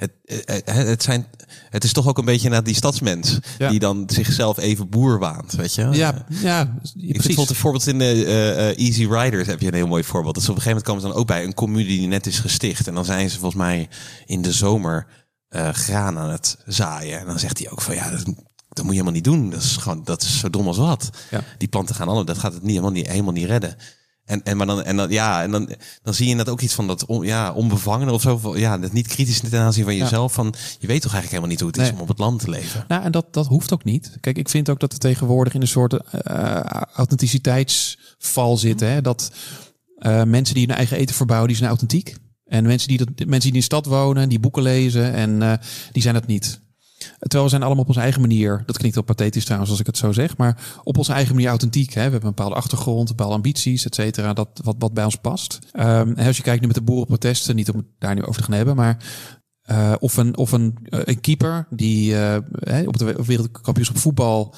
het, het, het, zijn, het is toch ook een beetje naar die stadsmens die dan zichzelf even boer waant, weet je? Ja, ja. Ik vind een voorbeeld in de uh, Easy Riders heb je een heel mooi voorbeeld. Dus op een gegeven moment komen ze dan ook bij een commune die net is gesticht en dan zijn ze volgens mij in de zomer uh, graan aan het zaaien en dan zegt hij ook van ja, dat, dat moet je helemaal niet doen. Dat is gewoon dat is zo dom als wat. Ja. Die planten gaan allemaal, dat gaat het niet helemaal niet helemaal niet redden. En, en, maar dan, en dan, ja, en dan, dan zie je net ook iets van dat on, ja, onbevangen of zo. Ja, dat niet kritisch ten aanzien van jezelf. Van, je weet toch eigenlijk helemaal niet hoe het is om op het land te leven. Nou, en dat, dat hoeft ook niet. Kijk, ik vind ook dat we tegenwoordig in een soort eh, authenticiteitsval zitten. Hè? Dat eh, mensen die hun eigen eten verbouwen, die zijn authentiek. En mensen die, dat, mensen die in de stad wonen, die boeken lezen, en eh, die zijn het niet. Terwijl we zijn allemaal op onze eigen manier, dat klinkt wel pathetisch trouwens als ik het zo zeg, maar op onze eigen manier authentiek. Hè? We hebben een bepaalde achtergrond, bepaalde ambities, et cetera, dat, wat, wat bij ons past. Ehm, als je kijkt nu met de boerenprotesten, niet om het daar nu over te gaan hebben, maar eh, of een, of een, eh, een keeper die eh, op de wereldkampioenschap voetbal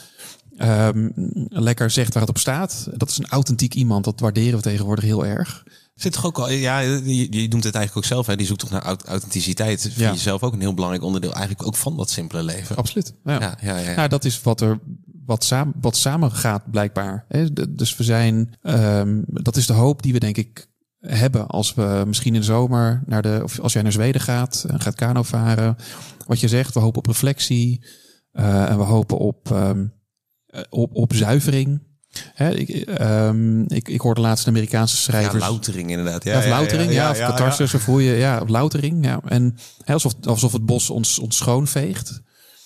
ehm, lekker zegt waar het op staat. Dat is een authentiek iemand. Dat waarderen we tegenwoordig heel erg. Zit toch ook al, ja, je, je noemt het eigenlijk ook zelf, hè? die zoekt toch naar aut- authenticiteit. Vind Ja. je zelf ook een heel belangrijk onderdeel eigenlijk ook van dat simpele leven. Absoluut. Ja. Ja, ja, ja. Nou, dat is wat er wat samen, wat samen gaat blijkbaar. Dus we zijn, ehm, dat is de hoop die we denk ik hebben als we misschien in de zomer naar de, of als jij naar Zweden gaat en gaat kano varen. Wat je zegt, we hopen op reflectie eh, en we hopen op, eh, op, op zuivering. Hè, ik, ehm, ik, ik hoorde laatst een Amerikaanse ja, schrijvers. loutering inderdaad. Ja, Ja, of loutering, ja, ja, catharsis, of hoe je, ja, loutering, ja. En hè, alsof, alsof het bos ons, ons schoonveegt.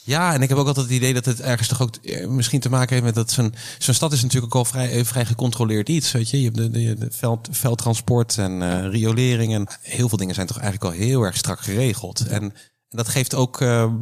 Ja, en ik heb ook altijd het idee dat het ergens toch ook eh, misschien te maken heeft met dat zo'n zo'n stad is natuurlijk ook al vrij, eh, vrij gecontroleerd iets. Weet je, je hebt de, de, de veld, veldtransport en eh, riolering en heel veel dingen zijn toch eigenlijk al heel erg strak geregeld. En, en dat geeft ook eh,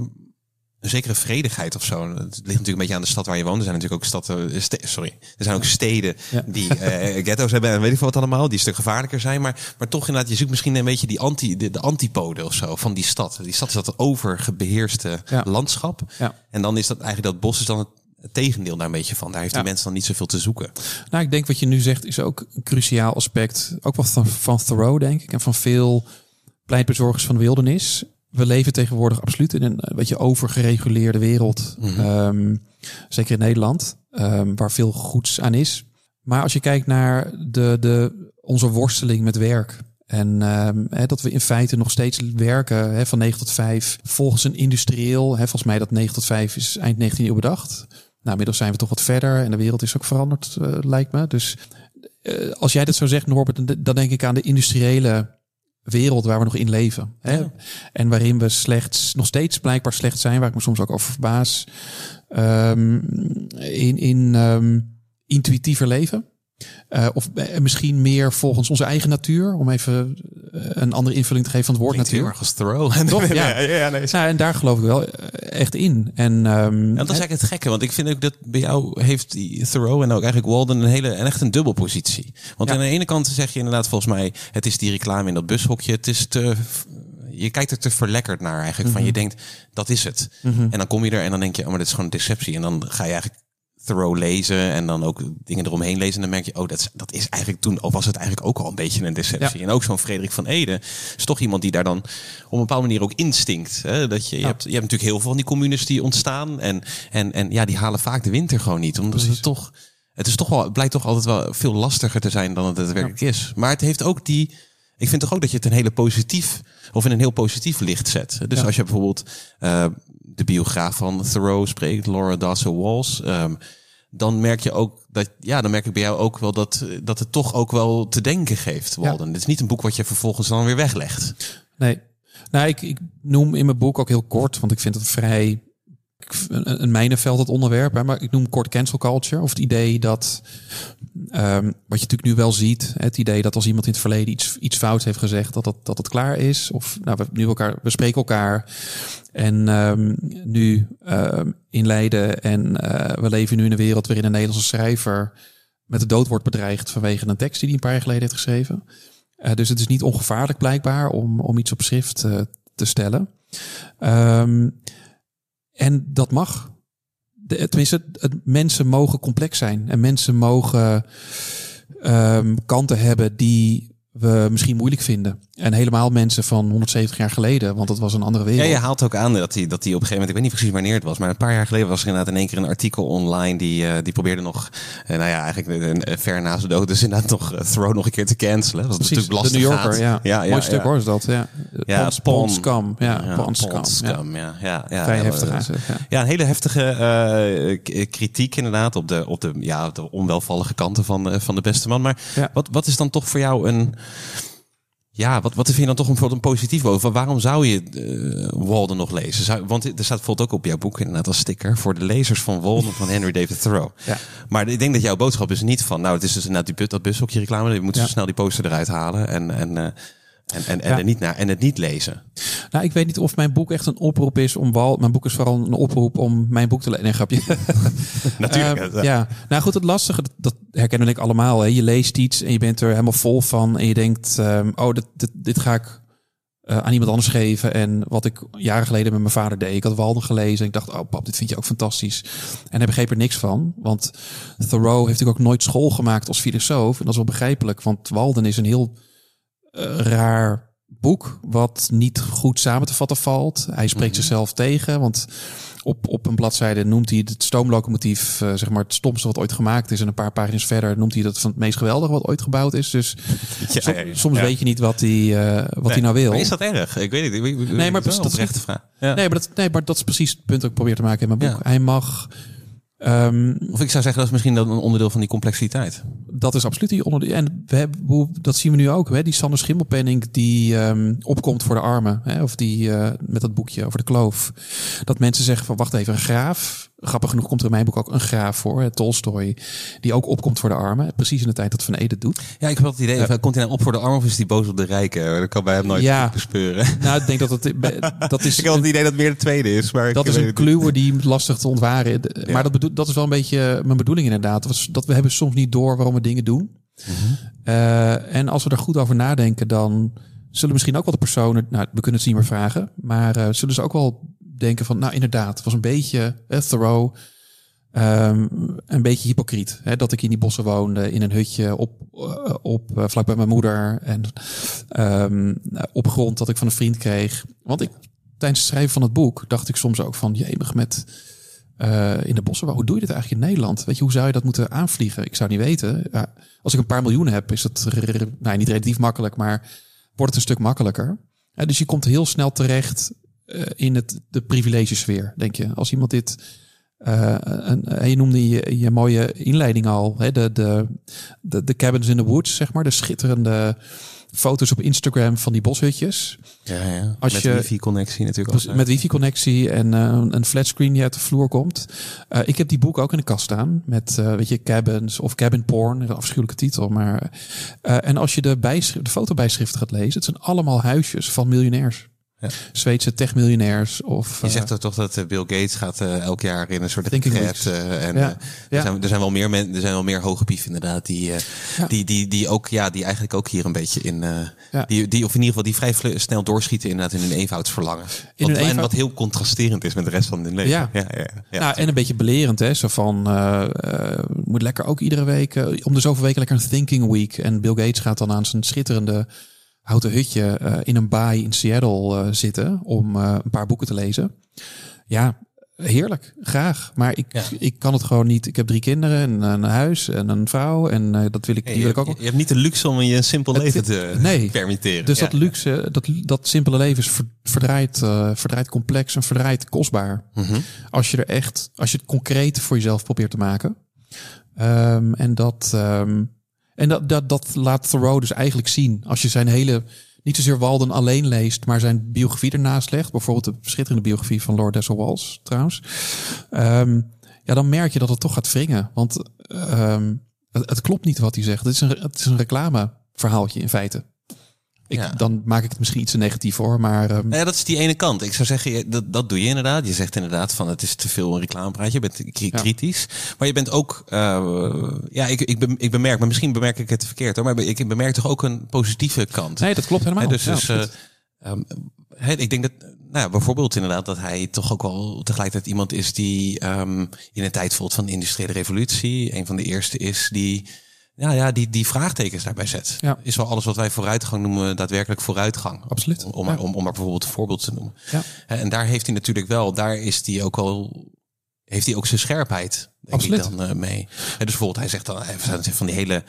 een zekere vredigheid of zo. Het ligt natuurlijk een beetje aan de stad waar je woont. Er zijn natuurlijk ook steden, ste- sorry, er zijn ook steden Ja. die eh, ghetto's hebben en weet ik veel wat allemaal, die een stuk gevaarlijker zijn. Maar, maar toch inderdaad, je zoekt misschien een beetje die anti, de, de antipode of zo van die stad. Die stad is dat overgebeheerste Ja. landschap. Ja. En dan is dat eigenlijk dat bos is dan het, het tegendeel daar een beetje van. Daar heeft Ja. die mensen dan niet zoveel te zoeken. Nou, ik denk wat je nu zegt is ook een cruciaal aspect. Ook wat van, van Thoreau, denk ik. En van veel pleitbezorgers van de wildernis. We leven tegenwoordig absoluut in een eh, beetje overgereguleerde wereld. Ehm, zeker in Nederland, ehm, waar veel goeds aan is. Maar als je kijkt naar de, de, onze worsteling met werk. En ehm, dat we in feite nog steeds werken van 9 tot 5. Volgens een industrieel, volgens mij dat 9 tot 5 is eind 19e eeuw bedacht. Nou, inmiddels zijn we toch wat verder en de wereld is ook veranderd, eh, lijkt me. Dus eh, als jij dat zo zegt, Norbert, dan denk ik aan de industriële wereld waar we nog in leven. Hè? Ja. En waarin we slechts, nog steeds blijkbaar slecht zijn, waar ik me soms ook over verbaas. Ehm, in in ehm, intuïtiever leven. Eh, of eh, misschien meer volgens onze eigen natuur, om even eh, een andere invulling te geven van het woord Klinkt heel natuur. erg. Toch? Ja. ja, nee. Nou, en daar geloof ik wel echt in. En, ehm, Ja, dat is eigenlijk het gekke, want ik vind ook dat bij jou heeft die Thoreau en ook eigenlijk Walden een hele en echt een dubbelpositie. Want aan de ene kant zeg je inderdaad volgens mij, het is die reclame in dat bushokje, het is te, je kijkt er te verlekkerd naar eigenlijk. Van je denkt, dat is het. En dan kom je er en dan denk je, oh maar dit is gewoon een deceptie. En dan ga je eigenlijk Thoreau lezen en dan ook dingen eromheen lezen. En dan merk je, oh, dat is, dat is eigenlijk toen, of was het eigenlijk ook al een beetje een deceptie. En ook zo'n Frederik van Ede is toch iemand die daar dan op een bepaalde manier ook instinkt. Hè? Dat je, je, hebt, je hebt natuurlijk heel veel van die communes die ontstaan. En, en, en ja, die halen vaak de winter gewoon niet. Omdat het toch, het is toch wel, het blijkt toch altijd wel veel lastiger te zijn dan het daadwerkelijk is. Maar het heeft ook die, ik vind toch ook dat je het een hele positief, of in een heel positief licht zet. Dus Ja. als je bijvoorbeeld eh, de biograaf van Thoreau spreekt, Laura Dasso Walls, ehm, dan merk je ook dat, ja, dan merk ik bij jou ook wel dat, dat het toch ook wel te denken geeft, Walden. Het is niet een boek wat je vervolgens dan weer weglegt. Nee. Nou, ik, ik noem in mijn boek ook heel kort, want ik vind het vrij een, een mijnenveld het onderwerp. Hè, maar ik noem kort cancel culture. Of het idee dat, ehm, wat je natuurlijk nu wel ziet, het idee dat als iemand in het verleden iets, iets fouts heeft gezegd, dat het, dat het klaar is. Of nou, we, nu elkaar, we spreken elkaar. En ehm, nu ehm, in Leiden en eh, we leven nu in een wereld waarin een Nederlandse schrijver met de dood wordt bedreigd vanwege een tekst die hij een paar jaar geleden heeft geschreven. Eh, dus het is niet ongevaarlijk blijkbaar om, om iets op schrift eh, te stellen. En dat mag. De, tenminste, het, mensen mogen complex zijn. En mensen mogen ehm, kanten hebben die we misschien moeilijk vinden. En helemaal mensen van 170 jaar geleden, want het was een andere wereld. Ja, je haalt ook aan dat hij, dat hij op een gegeven moment, ik weet niet precies wanneer het was, maar een paar jaar geleden was er inderdaad in één keer een artikel online die, uh, die probeerde nog, uh, nou ja, eigenlijk uh, ver na zijn dood, dus inderdaad nog Throw nog een keer te cancelen. Dat was Precies, natuurlijk lastig de New Yorker, ja. ja, ja, Mooi stuk hoor is dat, ja. Ja, Pons, Pon. Pons Scam, ja, Ja, Pons Scam, Pons ja. Ja. Ja, ja, Vrij heftig dat- een hele heftige eh, kritiek inderdaad op de, op de, ja, de onwelvallige kanten van, eh, van de beste man. Maar wat, wat is dan toch voor jou een... Ja, wat, wat vind je dan toch een, bijvoorbeeld een positief boven? Waarom zou je eh, Walden nog lezen? Zou, want er staat bijvoorbeeld ook op jouw boek inderdaad als sticker... voor de lezers van Walden van Henry David Thoreau. Ja. Maar ik denk dat jouw boodschap is niet van... nou, het is dus inderdaad die, dat bushokje reclame... we moeten Ja. zo snel die poster eruit halen en, en, eh, en, en, en, Ja. er niet naar, en het niet lezen. Nou, ik weet niet of mijn boek echt een oproep is om Wal. Mijn boek is vooral een oproep om mijn boek te lezen. Nee, grapje. Natuurlijk. Eh, ja, nou goed, het lastige, dat, herkennen ik allemaal. Hè. Je leest iets en je bent er helemaal vol van. En je denkt, ehm, oh, dit, dit, dit ga ik eh, aan iemand anders geven. En wat ik jaren geleden met mijn vader deed. Ik had Walden gelezen en ik dacht, oh pap, dit vind je ook fantastisch. En hij begreep er niks van. Want Thoreau heeft natuurlijk ook nooit school gemaakt als filosoof. En dat is wel begrijpelijk, want Walden is een heel raar boek wat niet goed samen te vatten valt. Hij spreekt zichzelf tegen, want op, op een bladzijde noemt hij het stoomlocomotief, eh, zeg maar het stomste wat ooit gemaakt is. En een paar pagina's verder noemt hij dat van het meest geweldige wat ooit gebouwd is. Dus Ja, som- ja, ja. soms weet je niet wat hij, eh, wat hij nou wil. Maar is dat erg? Ik weet. Ik- ik- Nee, maar dat is vraag. Ja. Nee, maar dat, nee, maar dat is precies het punt dat ik probeer te maken in mijn boek. Hij mag. Ehm, Of ik zou zeggen, dat is misschien dan een onderdeel van die complexiteit. dat is absoluut die onder. En we hebben, dat zien we nu ook. Hè? Die Sander Schimmelpenning die ehm, opkomt voor de armen. Hè? Of die eh, met dat boekje over de kloof. Dat mensen zeggen van wacht even, een graaf. Grappig genoeg komt er in mijn boek ook een graaf voor. Hè? Tolstoy. Die ook opkomt voor de armen. Precies in de tijd dat Van Ede doet. Ja, ik heb het idee, komt hij nou op voor de arm of is hij boos op de rijken? Dat kan bij hem nooit Ja. bespeuren. Nou, ik denk dat het. Dat is, Ik heb het idee dat het meer de tweede is. Maar Dat is een kluwe die lastig te ontwaren. Maar dat, bedoel, dat is wel een beetje mijn bedoeling inderdaad. Dat was- Dat we hebben soms niet door waarom we dingen doen. Eh, en als we er goed over nadenken, dan zullen misschien ook wel de personen... Nou, we kunnen het niet meer vragen. Maar eh, zullen ze ook wel denken van... Nou, inderdaad, het was een beetje eh, Thoreau... ehm, een beetje hypocriet. Hè, dat ik in die bossen woonde, in een hutje op, eh, op uh, vlak bij mijn moeder. En ehm, op grond dat ik van een vriend kreeg. Want ik, tijdens het schrijven van het boek dacht ik soms ook van... Jemig met uh, in de bossen. Hoe doe je dit eigenlijk in Nederland? Weet je, hoe zou je dat moeten aanvliegen? Ik zou niet weten. Als ik een paar miljoen heb, is het nou, niet relatief makkelijk, maar wordt het een stuk makkelijker. Dus je komt heel snel terecht in het, de privilegesfeer, denk je. Als iemand dit... Uh, een, je noemde je, je mooie inleiding al, hè, de, de, de, de cabins in the woods, zeg maar, de schitterende foto's op Instagram van die boshutjes. Ja, ja. Als met je, wifi-connectie natuurlijk. Met wifi-connectie en uh, een flatscreen die uit de vloer komt. Uh, ik heb die boek ook in de kast staan. Met, weet je, cabins of cabin porn. Een afschuwelijke titel. Maar, en als je de, bijschrift, de fotobijschriften gaat lezen. Het zijn allemaal huisjes van miljonairs. Ja. Zweedse techmiljonairs. Of, je zegt toch dat uh, Bill Gates gaat uh, elk jaar in een soort retreat. Uh, en ja. er, zijn, er zijn wel meer men, er zijn wel meer hoge pief inderdaad die, die, die, die ook ja die eigenlijk ook hier een beetje in die, die of in ieder geval die vrij snel doorschieten inderdaad in hun eenvoudsverlangen. In wat. En wat heel contrasterend is met de rest van hun leven. Ja. ja, ja nou, en een beetje belerend hè, zo van moet lekker ook iedere week om de zoveel weken lekker een thinking week en Bill Gates gaat dan aan zijn schitterende houten hutje uh, in een baai in Seattle uh, zitten om uh, een paar boeken te lezen. Ja, heerlijk, graag. Maar ik, ja. ik kan het gewoon niet. Ik heb drie kinderen en een huis en een vrouw en dat wil ik, hey, die wil ik ook. Je, je hebt niet de luxe om je een simpel leven te nee. permitteren. Dus ja. dat luxe, dat, dat simpele leven is verdraaid, verdraaid complex en verdraaid kostbaar. Mm -hmm. Als je er echt, als je het concreet voor jezelf probeert te maken. Um, en dat. Um, en dat, dat, dat laat Thoreau dus eigenlijk zien. Als je zijn hele, niet zozeer Walden alleen leest, maar zijn biografie ernaast legt. Bijvoorbeeld de schitterende biografie van Lord Dessel Walls trouwens. Um, ja, dan merk je dat het toch gaat wringen. Want um, het, het, klopt niet wat hij zegt. Het is een, het is een reclameverhaaltje in feite. Ik, ja. Dan maak ik het misschien iets te negatief voor, maar... Um... Nou ja, dat is die ene kant. Ik zou zeggen, dat, dat doe je inderdaad. Je zegt inderdaad van het is te veel een reclamepraatje. Je bent kritisch. Ja. Maar je bent ook... Uh, ja, ik, ik, ik bemerk, maar misschien bemerk ik het verkeerd hoor. Maar ik bemerk toch ook een positieve kant. Nee, dat klopt helemaal. He, dus dus uh, um, he, ik denk dat... Nou, bijvoorbeeld inderdaad dat hij toch ook wel tegelijkertijd iemand is die um, in een tijd voelt van de industriële revolutie. Een van de eerste is die ja, ja, die, die vraagtekens daarbij zet. Ja. Is wel alles wat wij vooruitgang noemen, daadwerkelijk vooruitgang. Absoluut. Om, om, Ja. om, om maar bijvoorbeeld een voorbeeld te noemen. Ja. En daar heeft hij natuurlijk wel, daar is hij ook al, heeft hij ook zijn scherpheid. Absoluut. Ik dan eh, mee. Dus bijvoorbeeld, hij zegt dan van die hele,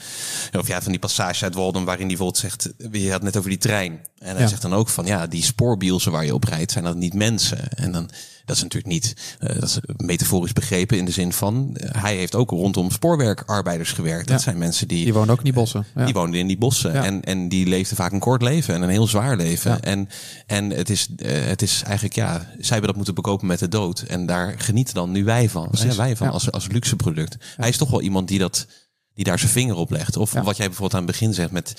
of ja, van die passage uit Walden, waarin hij bijvoorbeeld zegt, je had net over die trein. En hij Ja. zegt dan ook van, ja, die spoorbielsen waar je op rijdt, zijn dat niet mensen? En dan, dat is natuurlijk niet, eh, dat is metaforisch begrepen in de zin van, eh, hij heeft ook rondom spoorwerkarbeiders gewerkt. Dat zijn mensen die, Die woont ook in die bossen. Ja. die woonden in die bossen Ja. en, en die leefden vaak een kort leven en een heel zwaar leven. En, en het, is, het is eigenlijk, ja, zij hebben dat moeten bekopen met de dood. En daar genieten dan nu wij van. Hè, wij van Ja. als, als luxe product. Hij is toch wel iemand die dat die daar zijn vinger op legt. Of Ja. wat jij bijvoorbeeld aan het begin zegt met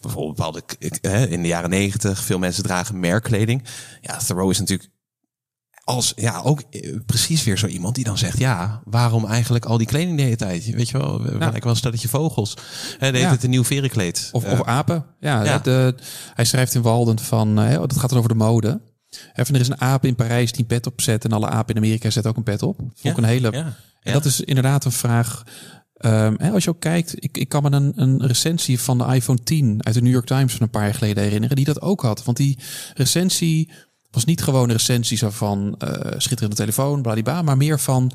bijvoorbeeld bepaalde hè, in de jaren negentig, veel mensen dragen merkkleding. Ja, Thoreau is natuurlijk als ja ook eh, precies weer zo iemand die dan zegt ja waarom eigenlijk al die kleding de hele tijd weet je wel we Ja. lijken wel een stelletje vogels en deed Ja. het een nieuw verenkleed Of, of apen. Ja, ja. De, hij schrijft in Walden van, eh, dat gaat dan over de mode. Van, er is een aap in Parijs die een pet opzet en alle apen in Amerika zetten ook een pet op. Vond ik een hele. En dat is inderdaad een vraag. Ehm, als je ook kijkt, ik, ik kan me een, een recensie van de iPhone 10 uit de New York Times van een paar jaar geleden herinneren, die dat ook had. Want die recensie was niet gewoon een recensie van eh, schitterende telefoon, bladibla, maar meer van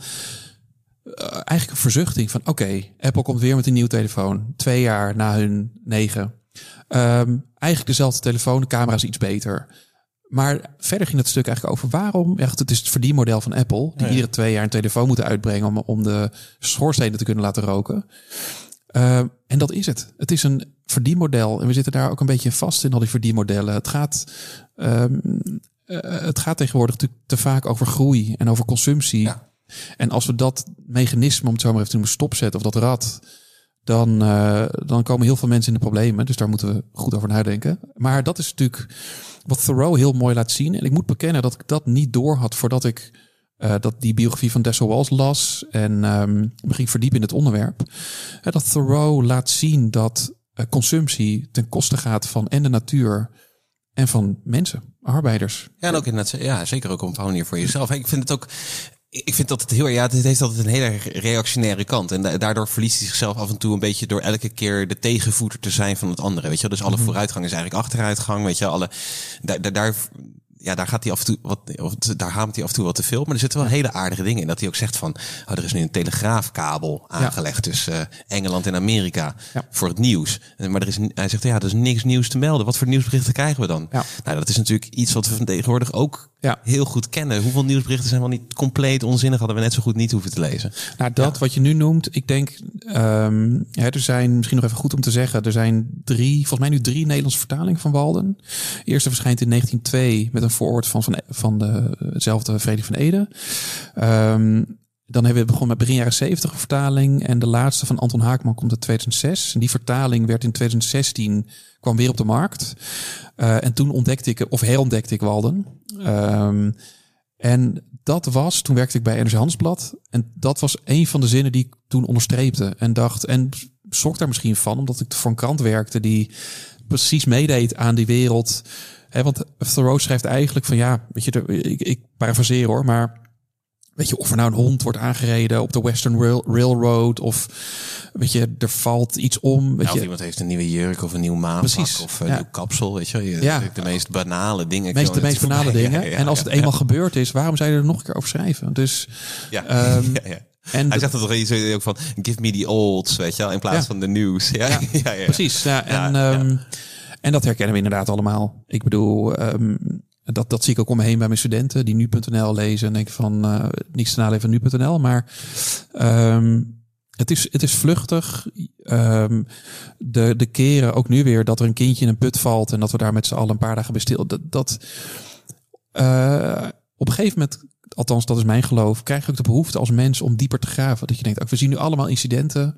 eh, eigenlijk een verzuchting van oké, Apple komt weer met een nieuwe telefoon. Twee jaar na hun negen. Ehm, eigenlijk dezelfde telefoon, de camera is iets beter. Maar verder ging het stuk eigenlijk over waarom. Ja, het is het verdienmodel van Apple. Die Ja. iedere twee jaar een telefoon moeten uitbrengen om, om de schoorstenen te kunnen laten roken. Ehm, en dat is het. Het is een verdienmodel. En we zitten daar ook een beetje vast in al die verdienmodellen. Het gaat, ehm, eh, het gaat tegenwoordig natuurlijk te vaak over groei en over consumptie. Ja. En als we dat mechanisme, om het zo maar even te noemen, stopzetten, of dat rad, dan, eh, dan komen heel veel mensen in de problemen. Dus daar moeten we goed over nadenken. Maar dat is natuurlijk wat Thoreau heel mooi laat zien. En ik moet bekennen dat ik dat niet door had voordat ik eh, dat die biografie van Dessel Walls las en ehm, me ging verdiepen in het onderwerp. Dat Thoreau laat zien dat eh, consumptie ten koste gaat van en de natuur en van mensen, arbeiders. Ja, en ook in het, ja, zeker ook op een manier voor jezelf. Ik vind het ook, ik vind dat het heel, ja, het heeft altijd een hele reactionaire kant. En da- daardoor verliest hij zichzelf af en toe een beetje door elke keer de tegenvoeter te zijn van het andere. Weet je, dus alle vooruitgang is eigenlijk achteruitgang. Weet je, alle, daar, daar, ja, daar gaat hij af en toe wat, of daar haamt hij af en toe wat te veel. Maar er zitten wel hele aardige dingen in. Dat hij ook zegt van, oh, er is nu een telegraafkabel aangelegd tussen eh, Engeland en Amerika Ja. voor het nieuws. Eh, Maar er is, hij zegt, ja, er is niks nieuws te melden. Wat voor nieuwsberichten krijgen we dan? Nou, dat is natuurlijk iets wat we van tegenwoordig ook heel goed kennen. Hoeveel nieuwsberichten zijn wel niet compleet onzinnig, hadden we net zo goed niet hoeven te lezen. Nou, dat wat je nu noemt, ik denk, ehm, er zijn misschien nog even goed om te zeggen, er zijn drie, volgens mij nu drie Nederlandse vertalingen van Walden. De eerste verschijnt in 1902 met een voorwoord van, van, van de, Frederik van Ede. Ehm, dan hebben we begonnen met begin jaren 70 een vertaling. En de laatste van Anton Haakman komt uit 2006. En die vertaling werd in 2016, kwam weer op de markt. Eh, en toen ontdekte ik, of herontdekte ik Walden. Ehm, en dat was, toen werkte ik bij NRC Handelsblad. En dat was een van de zinnen die ik toen onderstreepte. En dacht, en schrok daar misschien van, omdat ik voor een krant werkte die precies meedeed aan die wereld. Hè, want Thoreau schrijft eigenlijk van ja, weet je, ik, ik parafraseer hoor, maar weet je, of er nou een hond wordt aangereden op de Western Rail, Railroad of weet je, er valt iets om. Weet Ja, je, iemand heeft een nieuwe jurk of een nieuw maanpak Precies, of een ja. nieuw kapsel. Weet je, wel. je Ja. de meest banale dingen. meest, de meest banale voorbij. dingen. Ja, en als het eenmaal gebeurd is, waarom zou je er nog een keer over schrijven? Dus Ja, ja, ja. en Hij zegt het toch iets ook van, give me the olds, weet je wel, in plaats van de nieuws. Ja, ja, ja, ja. Precies. Ja, en, ehm, en dat herkennen we inderdaad allemaal. Ik bedoel, ehm, dat, dat zie ik ook om me heen bij mijn studenten die nu.nl lezen en denken van eh niets te naleven van nu.nl. Maar ehm, het, is, het is vluchtig. Ehm, de, de keren ook nu weer dat er een kindje in een put valt en dat we daar met z'n allen een paar dagen bij stil. Dat, dat eh, op een gegeven moment, althans dat is mijn geloof, krijg ook de behoefte als mens om dieper te graven. Dat je denkt, ook we zien nu allemaal incidenten.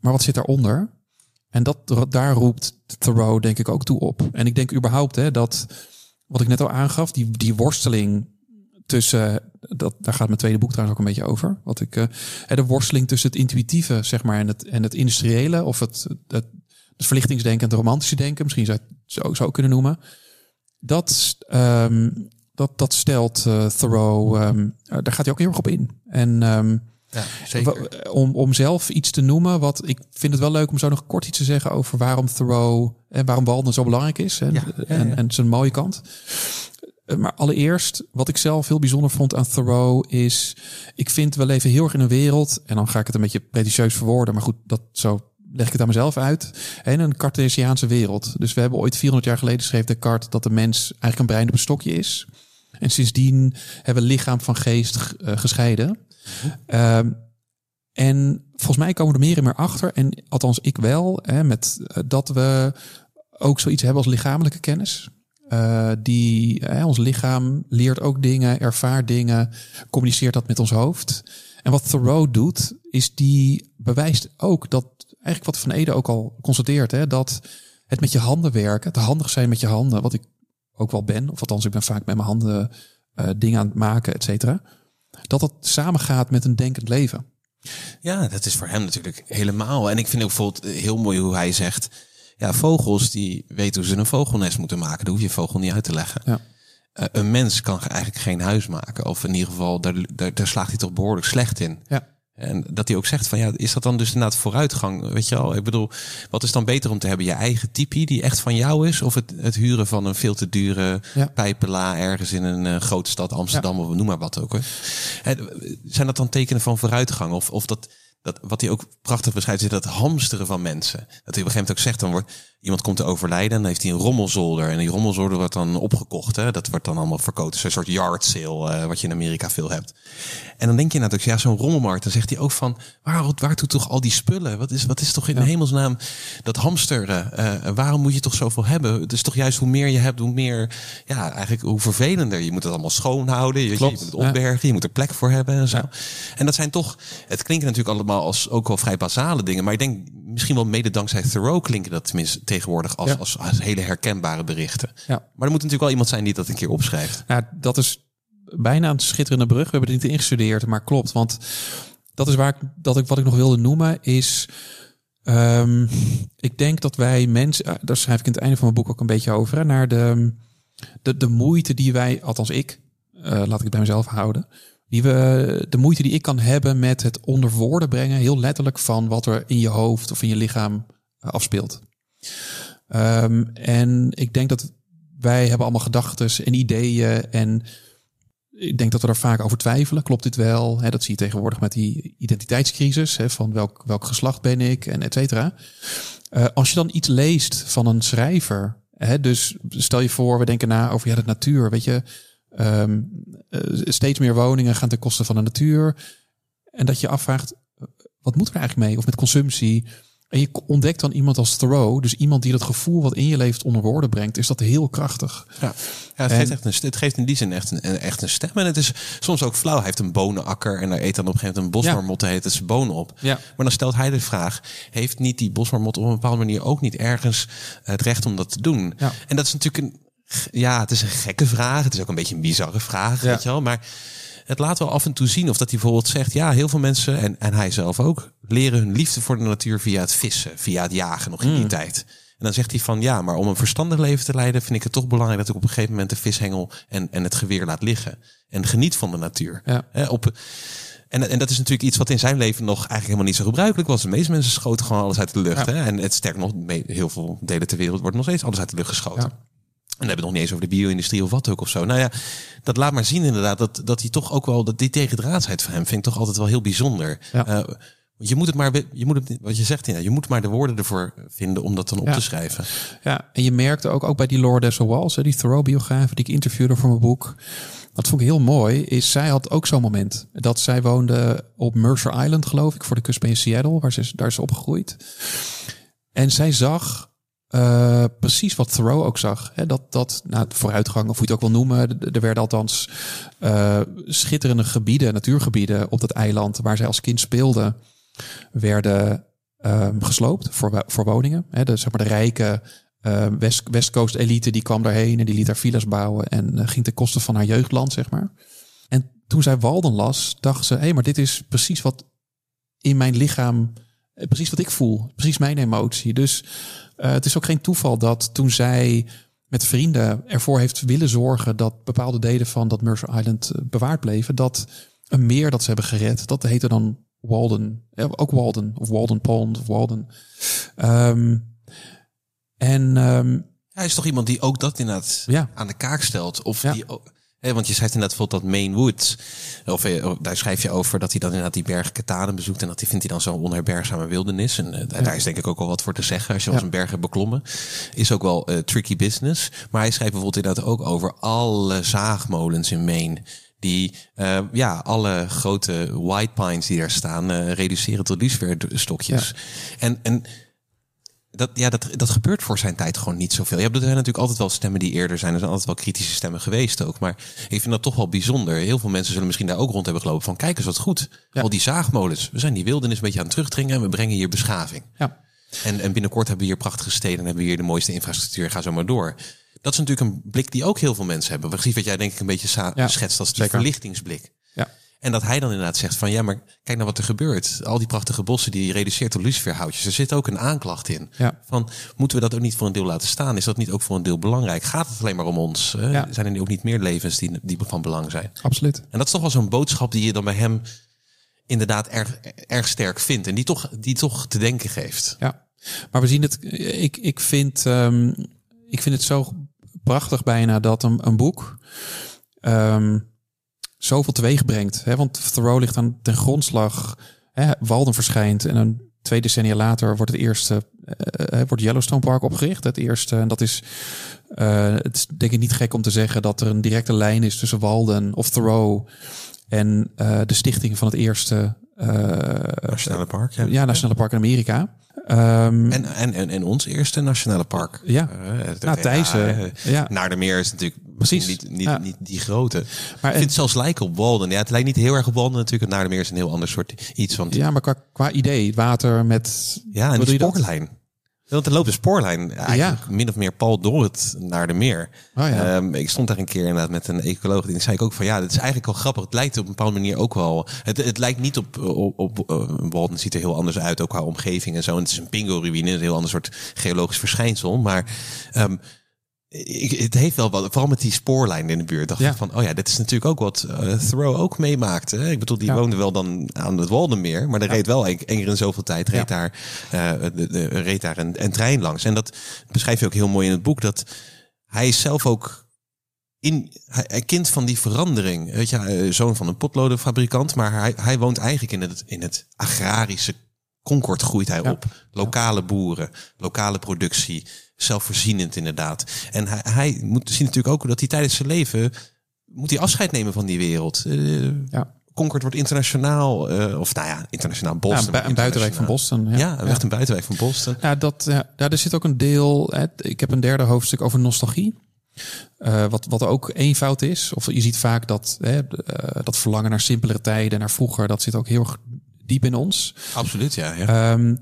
maar wat zit daaronder? En dat, daar roept Thoreau denk ik ook toe op. En ik denk überhaupt hè, dat, wat ik net al aangaf, die, die worsteling tussen, dat, daar gaat mijn tweede boek trouwens ook een beetje over. Wat ik, eh, hè, de worsteling tussen het intuïtieve zeg maar, en, het, en het industriële, of het, het, het verlichtingsdenken en het romantische denken, misschien zou je het zo, zo kunnen noemen. Dat, ehm, dat, dat stelt eh, Thoreau, ehm, eh, daar gaat hij ook heel erg op in. En ehm, Ja, zeker. Om, om zelf iets te noemen, wat ik vind het wel leuk om zo nog kort iets te zeggen over waarom Thoreau en waarom Walden zo belangrijk is en, Ja, ja, en, en zijn mooie kant. Eh, Maar allereerst, wat ik zelf heel bijzonder vond aan Thoreau is, ik vind we leven heel erg in een wereld, en dan ga ik het een beetje pretentieus verwoorden, maar goed, dat zo leg ik het aan mezelf uit, in een Cartesiaanse wereld. Dus we hebben ooit 400 jaar geleden schreef Descartes dat de mens eigenlijk een brein op een stokje is. En sindsdien hebben we lichaam van geest eh, gescheiden. Ehm, en volgens mij komen er meer en meer achter, en althans ik wel, hè, met, eh, dat we ook zoiets hebben als lichamelijke kennis. Eh, die, hè, ons lichaam leert ook dingen, ervaart dingen, communiceert dat met ons hoofd. En wat Thoreau doet, is die bewijst ook dat, eigenlijk wat Van Ede ook al constateert, hè, dat het met je handen werken, het handig zijn met je handen, wat ik ook wel ben, of althans ik ben vaak met mijn handen eh, dingen aan het maken, et cetera, dat dat samengaat met een denkend leven. Ja, dat is voor hem natuurlijk helemaal. En ik vind ook bijvoorbeeld heel mooi hoe hij zegt... Ja, vogels die weten hoe ze een vogelnest moeten maken. Daar hoef je vogel niet uit te leggen. Ja. Eh, een mens kan eigenlijk geen huis maken. Of in ieder geval, daar, daar, daar slaagt hij toch behoorlijk slecht in. Ja. En dat hij ook zegt van ja, is dat dan dus inderdaad vooruitgang? Weet je wel, ik bedoel, wat is dan beter om te hebben? Je eigen typie die echt van jou is? Of het, het huren van een veel te dure Ja. pijpela ergens in een eh, grote stad, Amsterdam of noem maar wat ook. Hoor. Hè, Zijn dat dan tekenen van vooruitgang? Of, of dat, dat, wat hij ook prachtig beschrijft, is dat hamsteren van mensen. Dat hij op een gegeven moment ook zegt, dan wordt iemand komt te overlijden en dan heeft hij een rommelzolder. En die rommelzolder wordt dan opgekocht. Hè? Dat wordt dan allemaal verkocht. Is een soort yard sale, eh, wat je in Amerika veel hebt. En dan denk je natuurlijk, ja, zo'n rommelmarkt. Dan zegt hij ook van, waar, waartoe toch al die spullen? Wat is, wat is toch in hemelsnaam dat hamsteren? Eh, waarom moet je toch zoveel hebben? Het is toch juist hoe meer je hebt, hoe meer, ja, eigenlijk hoe vervelender. Je moet het allemaal schoonhouden. Je, je moet het ja. opbergen. Je moet er plek voor hebben en zo. Ja. En dat zijn toch, het klinkt natuurlijk allemaal als ook wel vrij basale dingen. Maar ik denk misschien wel mede dankzij Thoreau klinken dat tenminste tegenwoordig als, Ja. als, als hele herkenbare berichten. Ja. Maar er moet natuurlijk wel iemand zijn die dat een keer opschrijft. Nou, dat is bijna een schitterende brug. We hebben het niet ingestudeerd, maar klopt. Want dat is waar ik, dat ik, wat ik nog wilde noemen is... ehm, ik denk dat wij mensen, eh, daar schrijf ik in het einde van mijn boek ook een beetje over, hè, naar de, de, de moeite die wij, althans ik, eh, laat ik het bij mezelf houden, die we, de moeite die ik kan hebben met het onder woorden brengen, heel letterlijk van wat er in je hoofd of in je lichaam eh, afspeelt. Ehm, en ik denk dat wij hebben allemaal gedachten en ideeën en ik denk dat we daar vaak over twijfelen. Klopt dit wel? Dat zie je tegenwoordig met die identiteitscrisis. Van welk, welk geslacht ben ik en et cetera. Eh, als je dan iets leest van een schrijver. Dus stel je voor, we denken na over ja, de natuur. Weet je, ehm, eh, steeds meer woningen gaan ten koste van de natuur. En dat je afvraagt, wat moet er eigenlijk mee? Of met consumptie. En je ontdekt dan iemand als Thoreau, dus iemand die dat gevoel wat in je leeft onder woorden brengt, is dat heel krachtig. Ja, ja het, En- geeft echt een, het geeft in die zin echt een, echt een stem. En het is soms ook flauw. Hij heeft een bonenakker en daar eet dan op een gegeven moment een bosmarmot, heet het zijn bonen op. Ja. Maar dan stelt hij de vraag, heeft niet die bosmarmot op een bepaalde manier ook niet ergens het recht om dat te doen? Ja. En dat is natuurlijk een, ja, het is een gekke vraag. Het is ook een beetje een bizarre vraag, Ja. weet je wel. Maar het laat wel af en toe zien of dat hij bijvoorbeeld zegt, ja, heel veel mensen, en, en hij zelf ook, leren hun liefde voor de natuur via het vissen, via het jagen nog in die tijd. En dan zegt hij van ja, maar om een verstandig leven te leiden, vind ik het toch belangrijk dat ik op een gegeven moment de vishengel en, en het geweer laat liggen. En geniet van de natuur. Ja. Op, en, en dat is natuurlijk iets wat in zijn leven nog eigenlijk helemaal niet zo gebruikelijk was. De meeste mensen schoten gewoon alles uit de lucht. Ja. Hè? En het sterk nog, heel veel delen ter wereld wordt nog steeds alles uit de lucht geschoten. Ja. En dan hebben we nog niet eens over de bio-industrie of wat ook of zo. Nou ja, dat laat maar zien inderdaad dat, dat hij toch ook wel, dat die tegendraadsheid van hem vind ik toch altijd wel heel bijzonder. Ja. Eh, want je moet het maar, je moet het, wat je zegt, ja, je moet maar de woorden ervoor vinden om dat dan op Ja. te schrijven. Ja, en je merkte ook, ook bij die Laura Dessel Walls, die Thoreau-biograaf die ik interviewde voor mijn boek. Dat vond ik heel mooi, is zij had ook zo'n moment. Dat zij woonde op Mercer Island, geloof ik, voor de kust bij Seattle, waar ze, daar is ze opgegroeid. En zij zag eh, precies wat Thoreau ook zag. Hè, dat, dat nou, vooruitgang, of hoe je het ook wil noemen. Er werden althans eh, schitterende gebieden, natuurgebieden op dat eiland waar zij als kind speelde, werden ehm, gesloopt voor, voor woningen. Hè, de, zeg maar de rijke eh, West, Coast elite die kwam daarheen en die liet daar villas bouwen en eh, ging ten koste van haar jeugdland, zeg maar. En toen zij Walden las, dacht ze, hé, hey, maar dit is precies wat in mijn lichaam, precies wat ik voel, precies mijn emotie. Dus eh, het is ook geen toeval dat toen zij met vrienden ervoor heeft willen zorgen dat bepaalde delen van dat Mercer Island eh, bewaard bleven, dat een meer dat ze hebben gered. Dat heette dan Walden. Ja, ook Walden. Of Walden Pond. Of Walden. Ehm, en ehm, Hij is toch iemand die ook dat inderdaad Ja. aan de kaak stelt. Of Ja. die ook, want je schrijft inderdaad bijvoorbeeld dat Maine Woods. Of eh, daar schrijf je over dat hij dan inderdaad die berg Katanen bezoekt. En dat hij vindt hij dan zo'n onherbergzame wildernis. En eh, daar is denk ik ook wel wat voor te zeggen. Als je als Ja. een berg hebt beklommen. Is ook wel eh, tricky business. Maar hij schrijft bijvoorbeeld inderdaad ook over alle zaagmolens in Maine. Die ja, alle grote white pines die daar staan, reduceren tot luciferstokjes. En, en dat, ja, dat, dat gebeurt voor zijn tijd gewoon niet zoveel. Ja, er zijn natuurlijk altijd wel stemmen die eerder zijn. Er zijn altijd wel kritische stemmen geweest ook. Maar ik vind dat toch wel bijzonder. Heel veel mensen zullen misschien daar ook rond hebben gelopen. Van kijk eens wat goed. Ja. Al die zaagmolens. We zijn die wildernis een beetje aan het terugdringen. En we brengen hier beschaving. ja, En, en binnenkort hebben we hier prachtige steden. En hebben we hier de mooiste infrastructuur. Ga zo maar door. Dat is natuurlijk een blik die ook heel veel mensen hebben. Precies wat jij denk ik een beetje Ja, schetst. Dat is die zeker. verlichtingsblik. ja. En dat hij dan inderdaad zegt van ja, maar kijk nou wat er gebeurt. Al die prachtige bossen die je reduceert tot luciferhoutjes. Er zit ook een aanklacht in. Ja. Van moeten we dat ook niet voor een deel laten staan? Is dat niet ook voor een deel belangrijk? Gaat het alleen maar om ons? Ja. Zijn er ook niet meer levens die, die van belang zijn? absoluut. En dat is toch wel zo'n boodschap die je dan bij hem inderdaad erg, erg sterk vindt. En die toch, die toch te denken geeft. Ja, maar we zien het. Ik, ik, vind, ehm, ik vind het zo prachtig bijna dat een, een boek ehm, zoveel teweeg brengt. Hè? Want Thoreau ligt aan ten grondslag. Hè? Walden verschijnt en een twee decennia later wordt het eerste eh, eh, wordt Yellowstone Park opgericht. Het eerste en dat is. eh, het is denk ik niet gek om te zeggen dat er een directe lijn is tussen Walden of Thoreau en eh, de stichting van het eerste eh, Nationale park. Ja. ja, Nationale Park in Amerika. Ehm, En, en, en, en ons eerste nationale park. Ja. Eh, het- Nou, Thijssen, eh, ja. Naardermeer is natuurlijk Precies. niet, niet, Ja. niet die grote. Maar ik vind het zelfs lijken op Walden. Ja, het lijkt niet heel erg op Walden natuurlijk. Het Naardermeer is een heel ander soort iets. Want ja, maar qua, qua idee, water met. Ja, en die dat? spoorlijn. Want er loopt een spoorlijn eigenlijk min of meer pal door het naar de meer. Oh ja. Ehm, ik stond daar een keer inderdaad met een ecoloog. Die zei ik ook van ja, dit is eigenlijk wel grappig. Het lijkt op een bepaalde manier ook wel. Het, het lijkt niet op, op, op uh, Walden ziet er heel anders uit, ook qua omgeving en zo. En het is een pingo-ruïne, een heel ander soort geologisch verschijnsel. Maar ehm, ik, het heeft wel wat, vooral met die spoorlijn in de buurt. Dacht Ja. ik van, oh ja, dit is natuurlijk ook wat uh, Thoreau ook meemaakte. Hè? Ik bedoel, die Ja. woonde wel dan aan het Waldenmeer, maar er reed wel één keer in zoveel tijd reed daar, uh, de, de, reed daar een, een trein langs. En dat beschrijf je ook heel mooi in het boek, dat hij is zelf ook in, hij, kind van die verandering. Weet je, uh, zoon van een potlodenfabrikant, maar hij, hij woont eigenlijk in het, in het agrarische Concord groeit hij op. Lokale boeren, lokale productie, zelfvoorzienend inderdaad. En hij, hij moet zien natuurlijk ook dat hij tijdens zijn leven moet hij afscheid nemen van die wereld. Uh, Ja. Concord wordt internationaal, uh, of nou ja, internationaal Boston. een, bu- een buitenwijk van Boston. Ja, Ja, echt een buitenwijk van Boston. Ja, dat, ja, er zit ook een deel. Hè, ik heb een derde hoofdstuk over nostalgie. Uh, wat, wat ook eenvoud is. Of je ziet vaak dat, hè, dat verlangen naar simpelere tijden, naar vroeger, dat zit ook heel diep in ons. Absoluut, ja. ja. Um,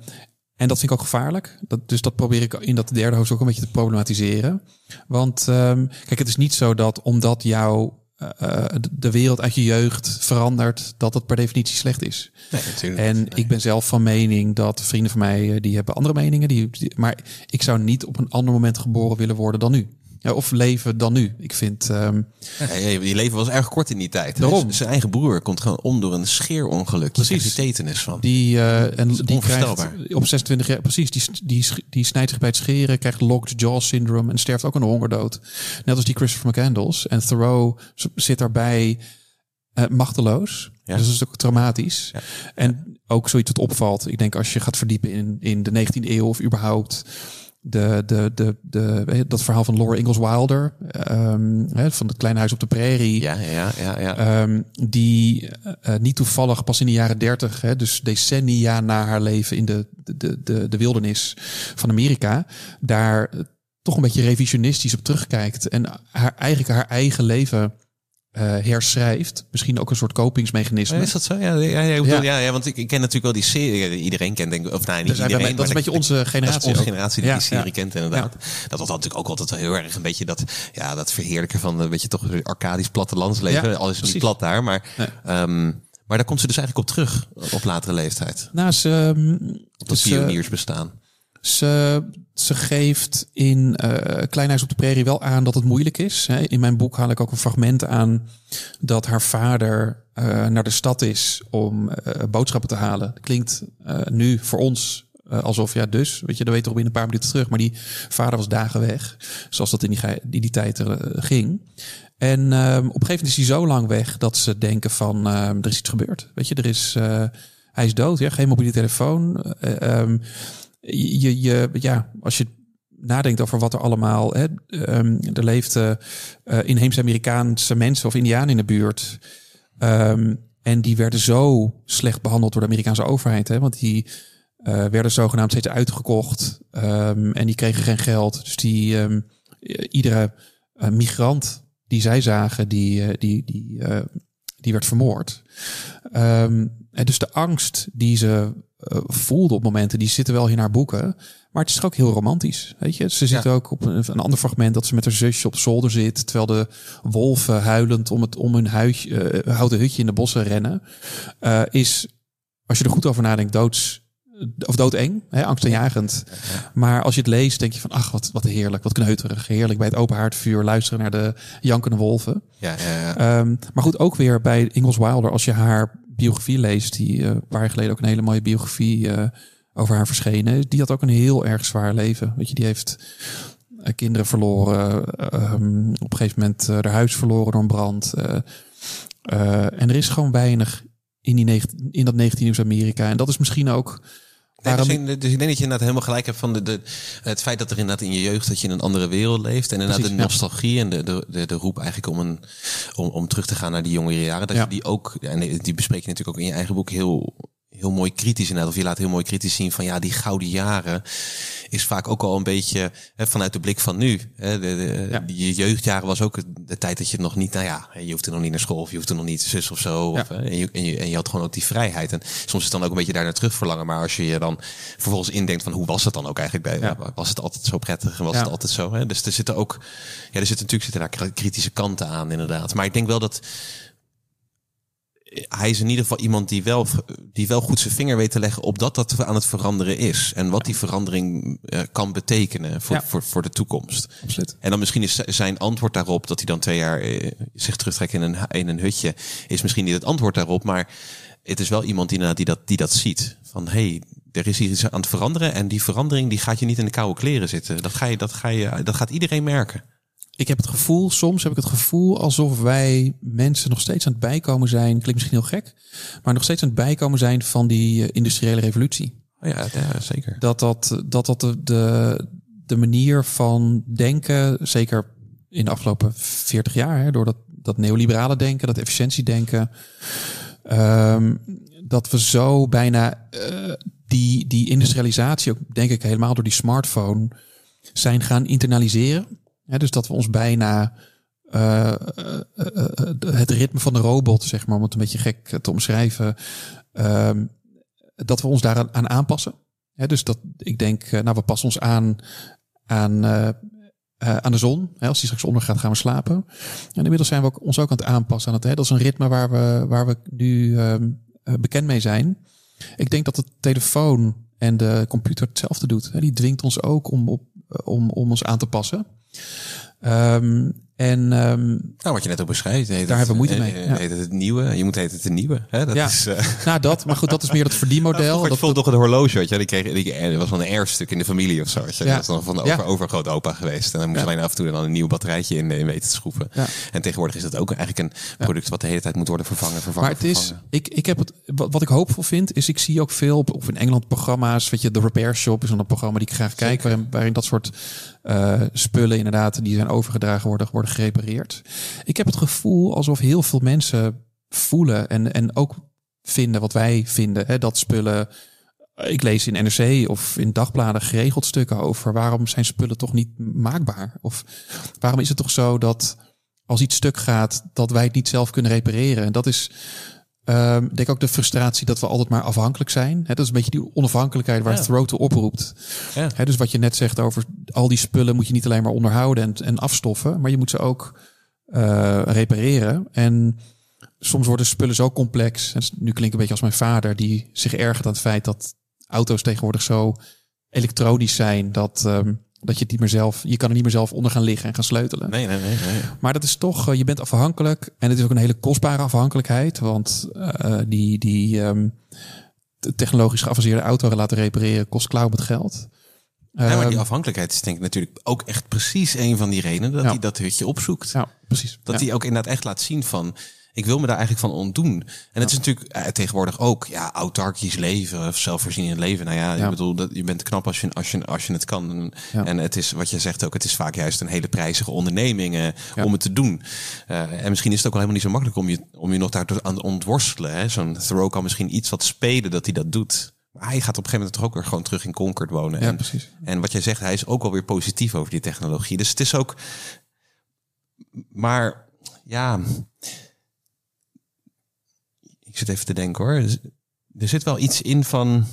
en dat vind ik ook gevaarlijk. Dat, dus dat probeer ik in dat derde hoofdstuk ook een beetje te problematiseren. Want um, kijk, het is niet zo dat omdat jouw uh, de wereld uit je jeugd verandert, dat het per definitie slecht is. Nee, natuurlijk. En nee. ik ben zelf van mening dat vrienden van mij, die hebben andere meningen. Die, die, maar ik zou niet op een ander moment geboren willen worden dan nu. Ja, of leven dan nu. Ik vind. Um, ja, je leven was erg kort in die tijd. Daarom. Zijn eigen broer komt gewoon om door een scheerongeluk. Precies. Die tetenus van. Die, uh, en die krijgt op 26 jaar, precies, die, die, die snijdt zich bij het scheren, krijgt locked jaw syndrome en sterft ook een hongerdood. Net als die Christopher McCandles. En Thoreau zit daarbij uh, machteloos. Ja. Dus dat is ook traumatisch. Ja. En ook zoiets wat opvalt. Ik denk als je gaat verdiepen in, in de 19e eeuw of überhaupt de, de, de, de, dat verhaal van Laura Ingalls Wilder, um, van het kleine huis op de prairie. Ja, ja, ja. ja. Um, die uh, niet toevallig pas in de jaren dertig, dus decennia na haar leven in de, de, de, de wildernis van Amerika, daar toch een beetje revisionistisch op terugkijkt. En haar, eigenlijk haar eigen leven uh, herschrijft. Misschien ook een soort kopingsmechanisme. Ja, is dat zo? Ja, ja, ja, bedoel, ja. ja, want ik, ik ken natuurlijk wel die serie. Iedereen kent, denk ik, of nou, niet dus iedereen. Dat is een beetje onze generatie. Dat is onze generatie die die serie kent, inderdaad. Dat was natuurlijk ook altijd wel heel erg een beetje dat, ja, dat verheerlijken van een beetje toch arcadisch plattelandsleven. Al is het niet plat daar, maar, Nee. um, maar daar komt ze dus eigenlijk op terug op latere leeftijd. Nou, ze, um, Op dat dus, pioniers bestaan. Ze, ze geeft in uh, Klein Huis op de Prairie wel aan dat het moeilijk is. In mijn boek haal ik ook een fragment aan dat haar vader uh, naar de stad is om uh, boodschappen te halen. klinkt nu voor ons alsof, ja, dus, weet je, weet je toch binnen een paar minuten terug. Maar die vader was dagen weg, zoals dat in die, die, die tijd ging. En op een gegeven moment is hij zo lang weg dat ze denken van, er is iets gebeurd. Weet je, er is, hij is dood, ja, geen mobiele telefoon. Um, je, je, ja, als je nadenkt over wat er allemaal. Hè, um, er leefden uh, inheemse Amerikaanse mensen of Indianen in de buurt. Um, en die werden zo slecht behandeld door de Amerikaanse overheid. Hè, want die uh, werden zogenaamd steeds uitgekocht. Um, en die kregen geen geld. Dus die iedere migrant die zij zagen, die, die, die, die werd vermoord. En dus de angst die ze uh, voelde op momenten, die zitten wel in haar boeken. Maar het is ook heel romantisch. Weet je, ze zit ook op een, een, ander fragment dat ze met haar zusje op de zolder zit. Terwijl de wolven huilend om, het, om hun huisje, uh, houten hutje in de bossen rennen. Uh, is, als je er goed over nadenkt, doods. Of doodeng, hè, angstaanjagend. Maar als je het leest, denk je van, ach, wat, wat heerlijk, wat kneuterig. Heerlijk bij het open haardvuur luisteren naar de jankende wolven. Ja, ja, ja. Um, maar goed, ook weer bij Ingalls Wilder, als je haar biografie leest, die uh, een paar jaar geleden ook een hele mooie biografie uh, over haar verschenen. Die had ook een heel erg zwaar leven. Weet je, die heeft uh, kinderen verloren, um, op een gegeven moment haar huis verloren door een brand. en er is gewoon weinig in, die in dat 19e Amerika. En dat is misschien ook dus, ik, dus ik denk dat je inderdaad helemaal gelijk hebt van de, de, het feit dat er inderdaad in je jeugd dat je in een andere wereld leeft. En inderdaad de nostalgie en de, de, de, de, roep eigenlijk om, een, om, om terug te gaan naar die jongere jaren. Dat je die ook, en die bespreek je natuurlijk ook in je eigen boek heel, heel mooi kritisch inderdaad. Of je laat heel mooi kritisch zien van ja, die gouden jaren is vaak ook al een beetje hè, vanuit de blik van nu. Hè, de, de, ja. Je jeugdjaren was ook de tijd dat je nog niet, nou ja, je hoeft er nog niet naar school of je hoeft er nog niet zus of zo. Of, en, je, en, je, en je had gewoon ook die vrijheid. En soms is het dan ook een beetje daar naar terug verlangen. Maar als je je dan vervolgens indenkt van hoe was het dan ook eigenlijk bij, was het altijd zo prettig en was het altijd zo. Hè? Dus er zitten ook, ja, er zitten natuurlijk zitten daar kritische kanten aan inderdaad. Maar ik denk wel dat hij is in ieder geval iemand die wel, die wel goed zijn vinger weet te leggen op dat dat aan het veranderen is. En wat die verandering uh, kan betekenen voor, voor, voor de toekomst. Absoluut. En dan misschien is zijn antwoord daarop, dat hij dan twee jaar uh, zich terugtrekt in een, in een hutje, is misschien niet het antwoord daarop. Maar het is wel iemand die, die, dat, die dat ziet. Van hey, er is hier iets aan het veranderen. En die verandering die gaat je niet in de koude kleren zitten. Dat, ga je, dat, ga je, dat gaat iedereen merken ik heb het gevoel, soms heb ik het gevoel alsof wij mensen nog steeds aan het bijkomen zijn. Klinkt misschien heel gek, maar nog steeds aan het bijkomen zijn van die uh, industriële revolutie. Ja, ja, zeker. Dat dat, dat, dat de, de, de manier van denken, zeker in de afgelopen 40 jaar, hè, door dat, dat neoliberale denken, dat efficiëntiedenken, um, dat we zo bijna uh, die, die industrialisatie, ook denk ik helemaal door die smartphone, zijn gaan internaliseren dus dat we ons bijna uh, het ritme van de robot, zeg maar, om het een beetje gek te omschrijven, uh, dat we ons daaraan aan aanpassen. dus dat ik denk, nou, we passen ons aan aan, aan de zon. als die straks ondergaat, gaan we slapen. En inmiddels zijn we ook, ons ook aan het aanpassen aan het. Hè, dat is een ritme waar we, waar we nu ehm, bekend mee zijn. Ik denk dat de telefoon en de computer hetzelfde doet. Die dwingt ons ook om, op, om, om ons aan te passen. Um, en um, nou, wat je net ook beschrijft, daar hebben we moeite mee. Ja. Heet het, het nieuwe, je moet heet het de nieuwe. Hè? Dat ja. is, uh... nou, dat, maar goed, dat is meer dat verdienmodel. Nou, dat voelt toch een horloge, weet je? Die kreeg, die, er was van een R-stuk in de familie of zo. Weet je? Ja. Dat was dan van de over, ja. overgrootopa geweest. En dan moest je alleen af en toe dan een nieuw batterijtje in, in weten te schroeven. En tegenwoordig is dat ook eigenlijk een product wat de hele tijd moet worden vervangen. vervangen maar het vervangen. is, ik, ik heb het, wat, wat ik hoopvol vind, is ik zie ook veel op, of in Engeland programma's, weet je, de Repair Shop is dan een programma die ik graag kijk, waarin, waarin dat soort uh, spullen inderdaad die zijn overgedragen worden, worden gerepareerd. Ik heb het gevoel alsof heel veel mensen voelen en, en ook vinden wat wij vinden, hè, dat spullen. Ik lees in NRC of in dagbladen geregeld stukken over waarom zijn spullen toch niet maakbaar? Of waarom is het toch zo dat als iets stuk gaat, dat wij het niet zelf kunnen repareren? En dat is Um, denk ook de frustratie dat we altijd maar afhankelijk zijn. He, dat is een beetje die onafhankelijkheid waar ja. Throw to oproept. Ja. dus wat je net zegt over al die spullen moet je niet alleen maar onderhouden en, en afstoffen, maar je moet ze ook uh, repareren. En soms worden spullen zo complex. En nu klinkt een beetje als mijn vader, die zich ergert aan het feit dat auto's tegenwoordig zo elektronisch zijn dat, ehm, dat je het niet meer zelf, je kan er niet meer zelf onder gaan liggen en gaan sleutelen. Nee, nee, nee. nee. Maar dat is toch, eh, je bent afhankelijk en het is ook een hele kostbare afhankelijkheid, want eh, die, die ehm, te- technologisch geavanceerde auto laten repareren kost klauw met geld. Ja, maar die Ehm, afhankelijkheid is denk ik natuurlijk ook echt precies een van die redenen dat Ja. hij dat hutje opzoekt. ja, precies. Dat ja. hij ook inderdaad echt laat zien van, ik wil me daar eigenlijk van ontdoen. En het is natuurlijk eh, tegenwoordig ook, ja, autarkisch leven of zelfvoorzienend leven. Nou ja, Ja. ik bedoel, dat, je bent knap als je, als je, als je het kan. En, Ja. en het is, wat je zegt ook, het is vaak juist een hele prijzige onderneming eh, om het te doen. Eh, en misschien is het ook wel helemaal niet zo makkelijk om je, om je nog daar aan te ontworstelen. Zo'n Thoreau kan misschien iets wat spelen dat hij dat doet. Maar hij gaat op een gegeven moment toch ook weer gewoon terug in Concord wonen. Ja, en, precies. en wat jij zegt, hij is ook wel weer positief over die technologie. Dus het is ook. Maar ja. Ik zit even te denken hoor. Er zit wel iets in van.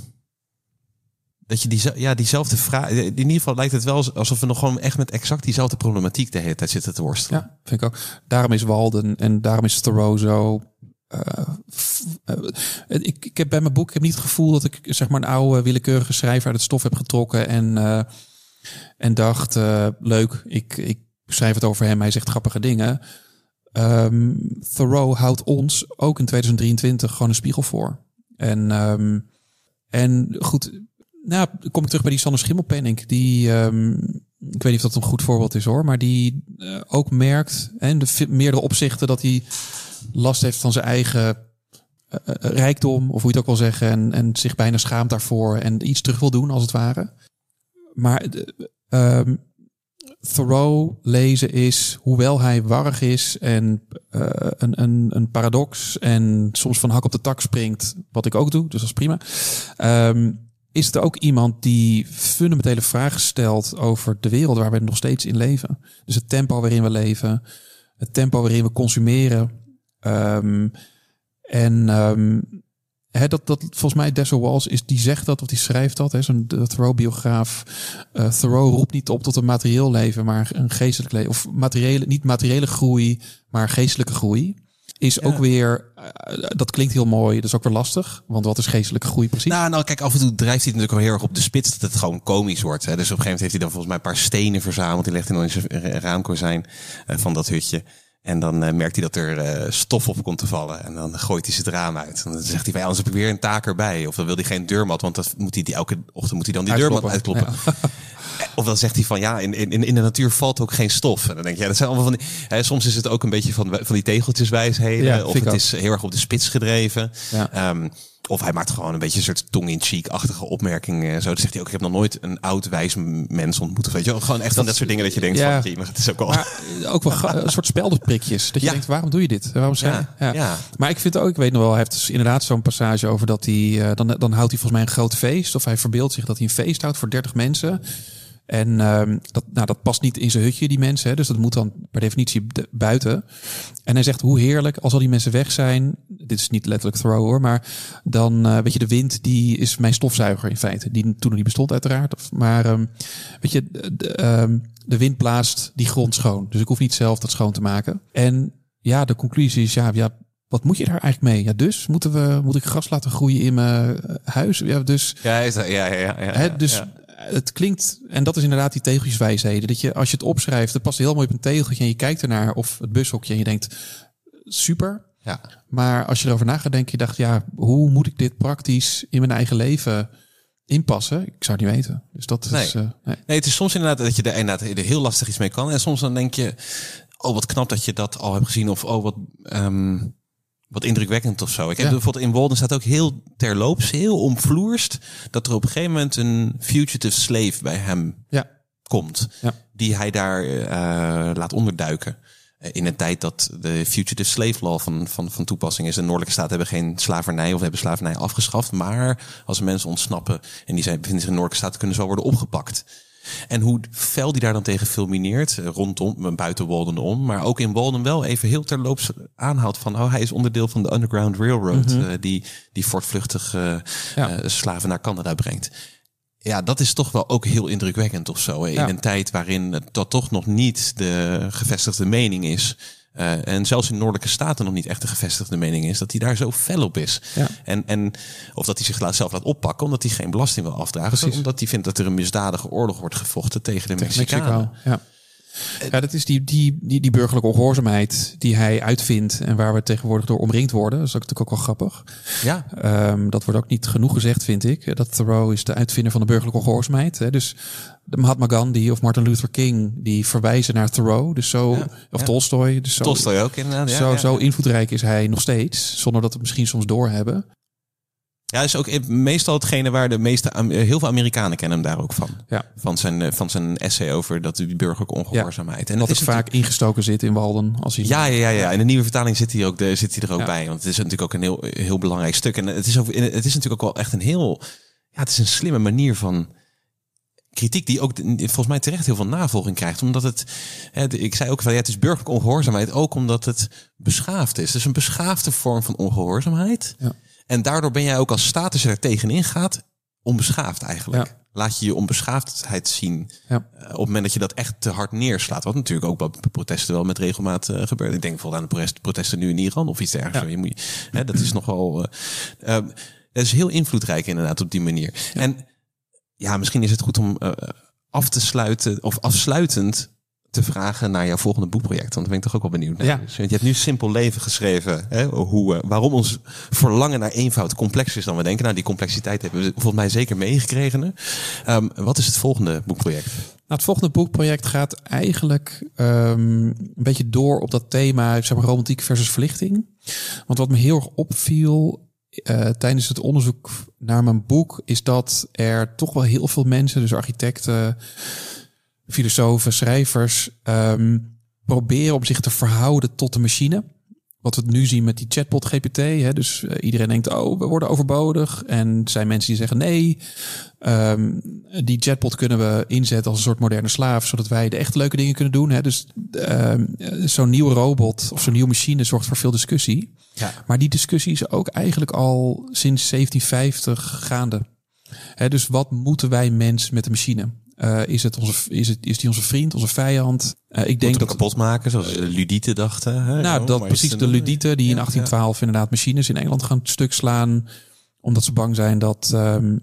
Dat je die, ja, diezelfde vraag. In ieder geval lijkt het wel alsof we nog gewoon echt met exact diezelfde problematiek de hele tijd zitten te worstelen. Ja, vind ik ook. Daarom is Walden en daarom is Thoreau zo. eh, ik, ik heb bij mijn boek heb niet het gevoel dat ik zeg maar een oude willekeurige schrijver uit het stof heb getrokken en, eh, en dacht leuk, ik, ik schrijf het over hem, hij zegt grappige dingen. Ehm, Thoreau houdt ons ook in 2023 gewoon een spiegel voor. En, ehm, en goed, nou, kom ik terug bij die Sander Schimmelpenninck. Die, ehm, ik weet niet of dat een goed voorbeeld is hoor, maar die eh, ook merkt en de meerdere opzichten dat hij last heeft van zijn eigen eh, eh, rijkdom, of hoe je het ook wil zeggen, en, en zich bijna schaamt daarvoor en iets terug wil doen als het ware. Maar ehm, Thoreau lezen is, hoewel hij warrig is en eh, een, een, een paradox en soms van hak op de tak springt, wat ik ook doe, dus dat is prima. Ehm, is het ook iemand die fundamentele vragen stelt over de wereld waar we nog steeds in leven. Dus het tempo waarin we leven, het tempo waarin we consumeren. Ehm, en ehm, hè, dat, dat volgens mij Dessel Walls is, die zegt dat of die schrijft dat. Zo'n Thoreau-biograaf. Eh, Thoreau roept niet op tot een materieel leven, maar een geestelijk leven. Of materiële, niet materiële groei, maar geestelijke groei. Is ook weer, eh, dat klinkt heel mooi, dat is ook weer lastig. Want wat is geestelijke groei precies? Nou, nou, kijk, af en toe drijft hij het natuurlijk wel heel erg op de spits dat het gewoon komisch wordt. Hè. Dus op een gegeven moment heeft hij dan volgens mij een paar stenen verzameld. Die legt hij dan in zijn raamkozijn eh, van dat hutje. En dan eh, merkt hij dat er eh, stof op komt te vallen. En dan gooit hij ze het raam uit. En dan zegt hij, van, ja, anders heb ik weer een taak erbij. Of dan wil hij geen deurmat, want dat moet hij die, elke ochtend moet hij dan die deurmat Uitkloppen. Of dan zegt hij van ja, in, in, in de natuur valt ook geen stof. En dan denk je, ja, dat zijn allemaal van die. Hè, soms is het ook een beetje van, van die tegeltjeswijsheden. Ja, of het ook. is heel erg op de spits gedreven. Ja. Ehm, of hij maakt gewoon een beetje een soort tong-in-cheek-achtige opmerking. eh, Zo dan zegt hij ook, ik heb nog nooit een oud wijs mens ontmoet. Of weet je, wel. gewoon echt van dat soort dingen dat je denkt Ja. van, jee, maar het is ook wel... Maar ook wel een soort speldenprikjes. Dat je Ja. denkt, waarom doe je dit? Waarom? Ja, ja. Maar ik vind ook, ik weet nog wel, hij heeft dus inderdaad zo'n passage over dat hij, eh, dan, dan houdt hij volgens mij een groot feest. Of hij verbeeldt zich dat hij een feest houdt voor 30 mensen. En ehm, dat, nou, dat past niet in zijn hutje, die mensen. Hè, dus dat moet dan per definitie de- buiten. En hij zegt hoe heerlijk als al die mensen weg zijn. Dit is niet letterlijk throw hoor. Maar dan, eh, weet je, de wind die is mijn stofzuiger in feite. Die toen nog niet bestond uiteraard. Of, maar ehm, weet je, de, ehm, de wind blaast die grond schoon. Dus ik hoef niet zelf dat schoon te maken. En ja, de conclusie is ja, ja wat moet je daar eigenlijk mee? Ja, dus moeten we, moet ik gras laten groeien in mijn eh, huis? Ja, dus Ja, dat- ja, ja, ja, ja, Hè, dus ja. Het klinkt, en dat is inderdaad die tegeltjeswijsheden. Dat je, als je het opschrijft, dat past heel mooi op een tegeltje en je kijkt ernaar of het bushokje en je denkt, super. Ja. Maar als je erover na gaat denken, je dacht, ja, hoe moet ik dit praktisch in mijn eigen leven inpassen? Ik zou het niet weten. Dus dat Nee. is, eh, nee. Nee, het is soms inderdaad dat je er inderdaad er heel lastig iets mee kan. En soms dan denk je, oh wat knap dat je dat al hebt gezien. Of oh wat, ehm, wat indrukwekkend of zo. Ik heb Ja. bijvoorbeeld in Walden staat ook heel terloops, heel omvloerst. Dat er op een gegeven moment een fugitive slave bij hem Ja. komt. Ja. Die hij daar eh, laat onderduiken. Eh, In een tijd dat de fugitive slave law van, van, van toepassing is. De noordelijke staten hebben geen slavernij of hebben slavernij afgeschaft. Maar als mensen ontsnappen en die zijn, bevinden zich in de noordelijke staten, kunnen ze wel worden opgepakt. En hoe fel die daar dan tegen fulmineert, eh, rondom, eh, buiten Walden om, maar ook in Walden wel even heel terloops aanhoudt van, oh, hij is onderdeel van de Underground Railroad, eh, die, die voortvluchtig Ja. slaven naar Canada brengt. Ja, dat is toch wel ook heel indrukwekkend of zo. In Ja. een tijd waarin dat toch nog niet de gevestigde mening is. Eh, en zelfs in noordelijke staten nog niet echt een gevestigde mening is, dat hij daar zo fel op is. Ja. En, en of dat hij zich laat, zelf laat oppakken, omdat hij geen belasting wil afdragen. Omdat hij vindt dat er een misdadige oorlog wordt gevochten tegen de Tegen Mexicanen. Mexico. Ja. Ja, dat is die, die, die, die burgerlijke ongehoorzaamheid die hij uitvindt en waar we tegenwoordig door omringd worden. Dat is ook natuurlijk ook wel grappig. Ja, Ehm, dat wordt ook niet genoeg gezegd, vind ik. Dat Thoreau is de uitvinder van de burgerlijke ongehoorzaamheid. Hè. Dus Mahatma Gandhi of Martin Luther King, die verwijzen naar Thoreau. Dus zo, Ja, of ja. Tolstoy. Dus zo, Tolstoy ook inderdaad. Ja, zo, zo invloedrijk is hij nog steeds, zonder dat we het misschien soms doorhebben. Ja, is ook meestal hetgene waar de meeste, eh, heel veel Amerikanen kennen hem daar ook van. Ja. Van zijn, eh, van zijn essay over dat die burgerlijke ongehoorzaamheid. En Wat het is vaak ingestoken zit in Walden. Als hij Ja, ja, ja, ja. In de nieuwe vertaling zit hij, ook, de, zit hij er ook Ja. bij. Want het is natuurlijk ook een heel, heel belangrijk stuk. En het is, ook, het is natuurlijk ook wel echt een heel... Ja, het is een slimme manier van kritiek die ook volgens mij terecht heel veel navolging krijgt. Omdat het, ik zei ook van ja, het is burgerlijke ongehoorzaamheid ook omdat het beschaafd is. Dus een beschaafde vorm van ongehoorzaamheid. Ja. En daardoor ben jij ook als je er tegenin gaat, onbeschaafd eigenlijk. Ja. Laat je je onbeschaafdheid zien Ja. eh, op het moment dat je dat echt te hard neerslaat. Wat natuurlijk ook bij protesten wel met regelmaat eh, gebeurt. Ik denk bijvoorbeeld aan de protest- protesten nu in Iran of iets dergelijks. Ja. Je moet, hè, dat is nogal. eh eh, dat is heel invloedrijk inderdaad op die manier. En ja, misschien is het goed om af te sluiten of afsluitend te vragen naar jouw volgende boekproject. Want daar ben ik toch ook wel benieuwd naar. Ja. Dus, want je hebt nu Simpel Leven geschreven. Hè, hoe, eh, waarom ons verlangen naar eenvoud complexer is dan we denken. Nou, die complexiteit hebben we volgens mij zeker meegekregen. Ehm, wat is het volgende boekproject? Nou, het volgende boekproject gaat eigenlijk ehm, een beetje door op dat thema, zeg maar, romantiek versus verlichting. Want wat me heel erg opviel eh, tijdens het onderzoek naar mijn boek, is dat er toch wel heel veel mensen, dus architecten, filosofen, schrijvers, ehm, proberen om zich te verhouden tot de machine. Wat we nu zien met die chatbot GPT. Hè, dus eh, iedereen denkt, oh, we worden overbodig. En er zijn mensen die zeggen, nee, ehm, die chatbot kunnen we inzetten als een soort moderne slaaf, zodat wij de echt leuke dingen kunnen doen. Hè. Dus ehm, zo'n nieuwe robot of zo'n nieuwe machine zorgt voor veel discussie. Ja. Maar die discussie is ook eigenlijk al sinds 1750 gaande. Hè, dus wat moeten wij mens met de machine? Eh, is, het onze, is, het, is die onze vriend, onze vijand? Eh, ik denk dat kapot maken, zoals de Ludieten dachten. Hè? nou, dat precies de ludieten die in Ja, 1812 inderdaad machines in Engeland gaan stuk slaan. Omdat ze bang zijn dat, ehm,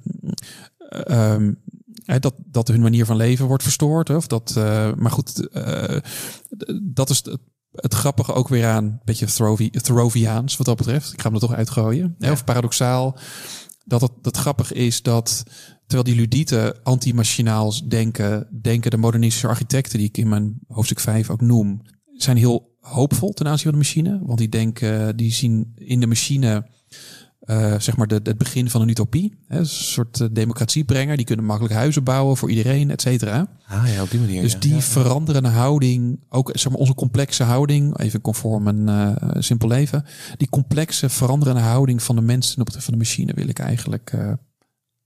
ehm, dat, dat hun manier van leven wordt verstoord. Of dat, eh, maar goed, eh, dat is het, het grappige ook weer aan. Een beetje Thoreauviaans wat dat betreft. Ik ga hem er toch uitgooien. hè, Of paradoxaal. Dat het dat grappig is dat terwijl die ludieten anti-machinaals denken, denken de modernistische architecten die ik in mijn hoofdstuk 5 ook noem, zijn heel hoopvol ten aanzien van de machine. Want die denken, die zien in de machine eh, zeg maar de, het begin van een utopie. Hè, een soort eh, democratiebrenger. Die kunnen makkelijk huizen bouwen voor iedereen, et cetera. Ah ja, op die manier. Dus die Ja. veranderende houding, ook zeg maar onze complexe houding, even conform een eh, simpel leven. Die complexe veranderende houding van de mensen ten opzichte van de machine wil ik eigenlijk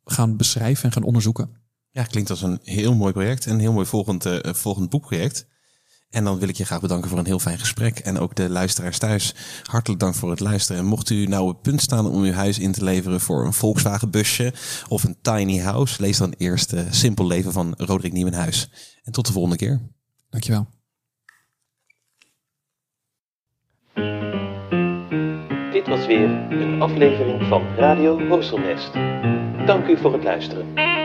gaan beschrijven en gaan onderzoeken. Ja, klinkt als een heel mooi project en een heel mooi volgend, eh, volgend boekproject. En dan wil ik je graag bedanken voor een heel fijn gesprek. En ook de luisteraars thuis, hartelijk dank voor het luisteren. En mocht u nou op het punt staan om uw huis in te leveren voor een Volkswagen busje of een tiny house, lees dan eerst eh, Simpel Leven van Roderick Nieuwenhuis. En tot de volgende keer. Dankjewel. Dit was weer een aflevering van Radio Horselnest. Dank u voor het luisteren.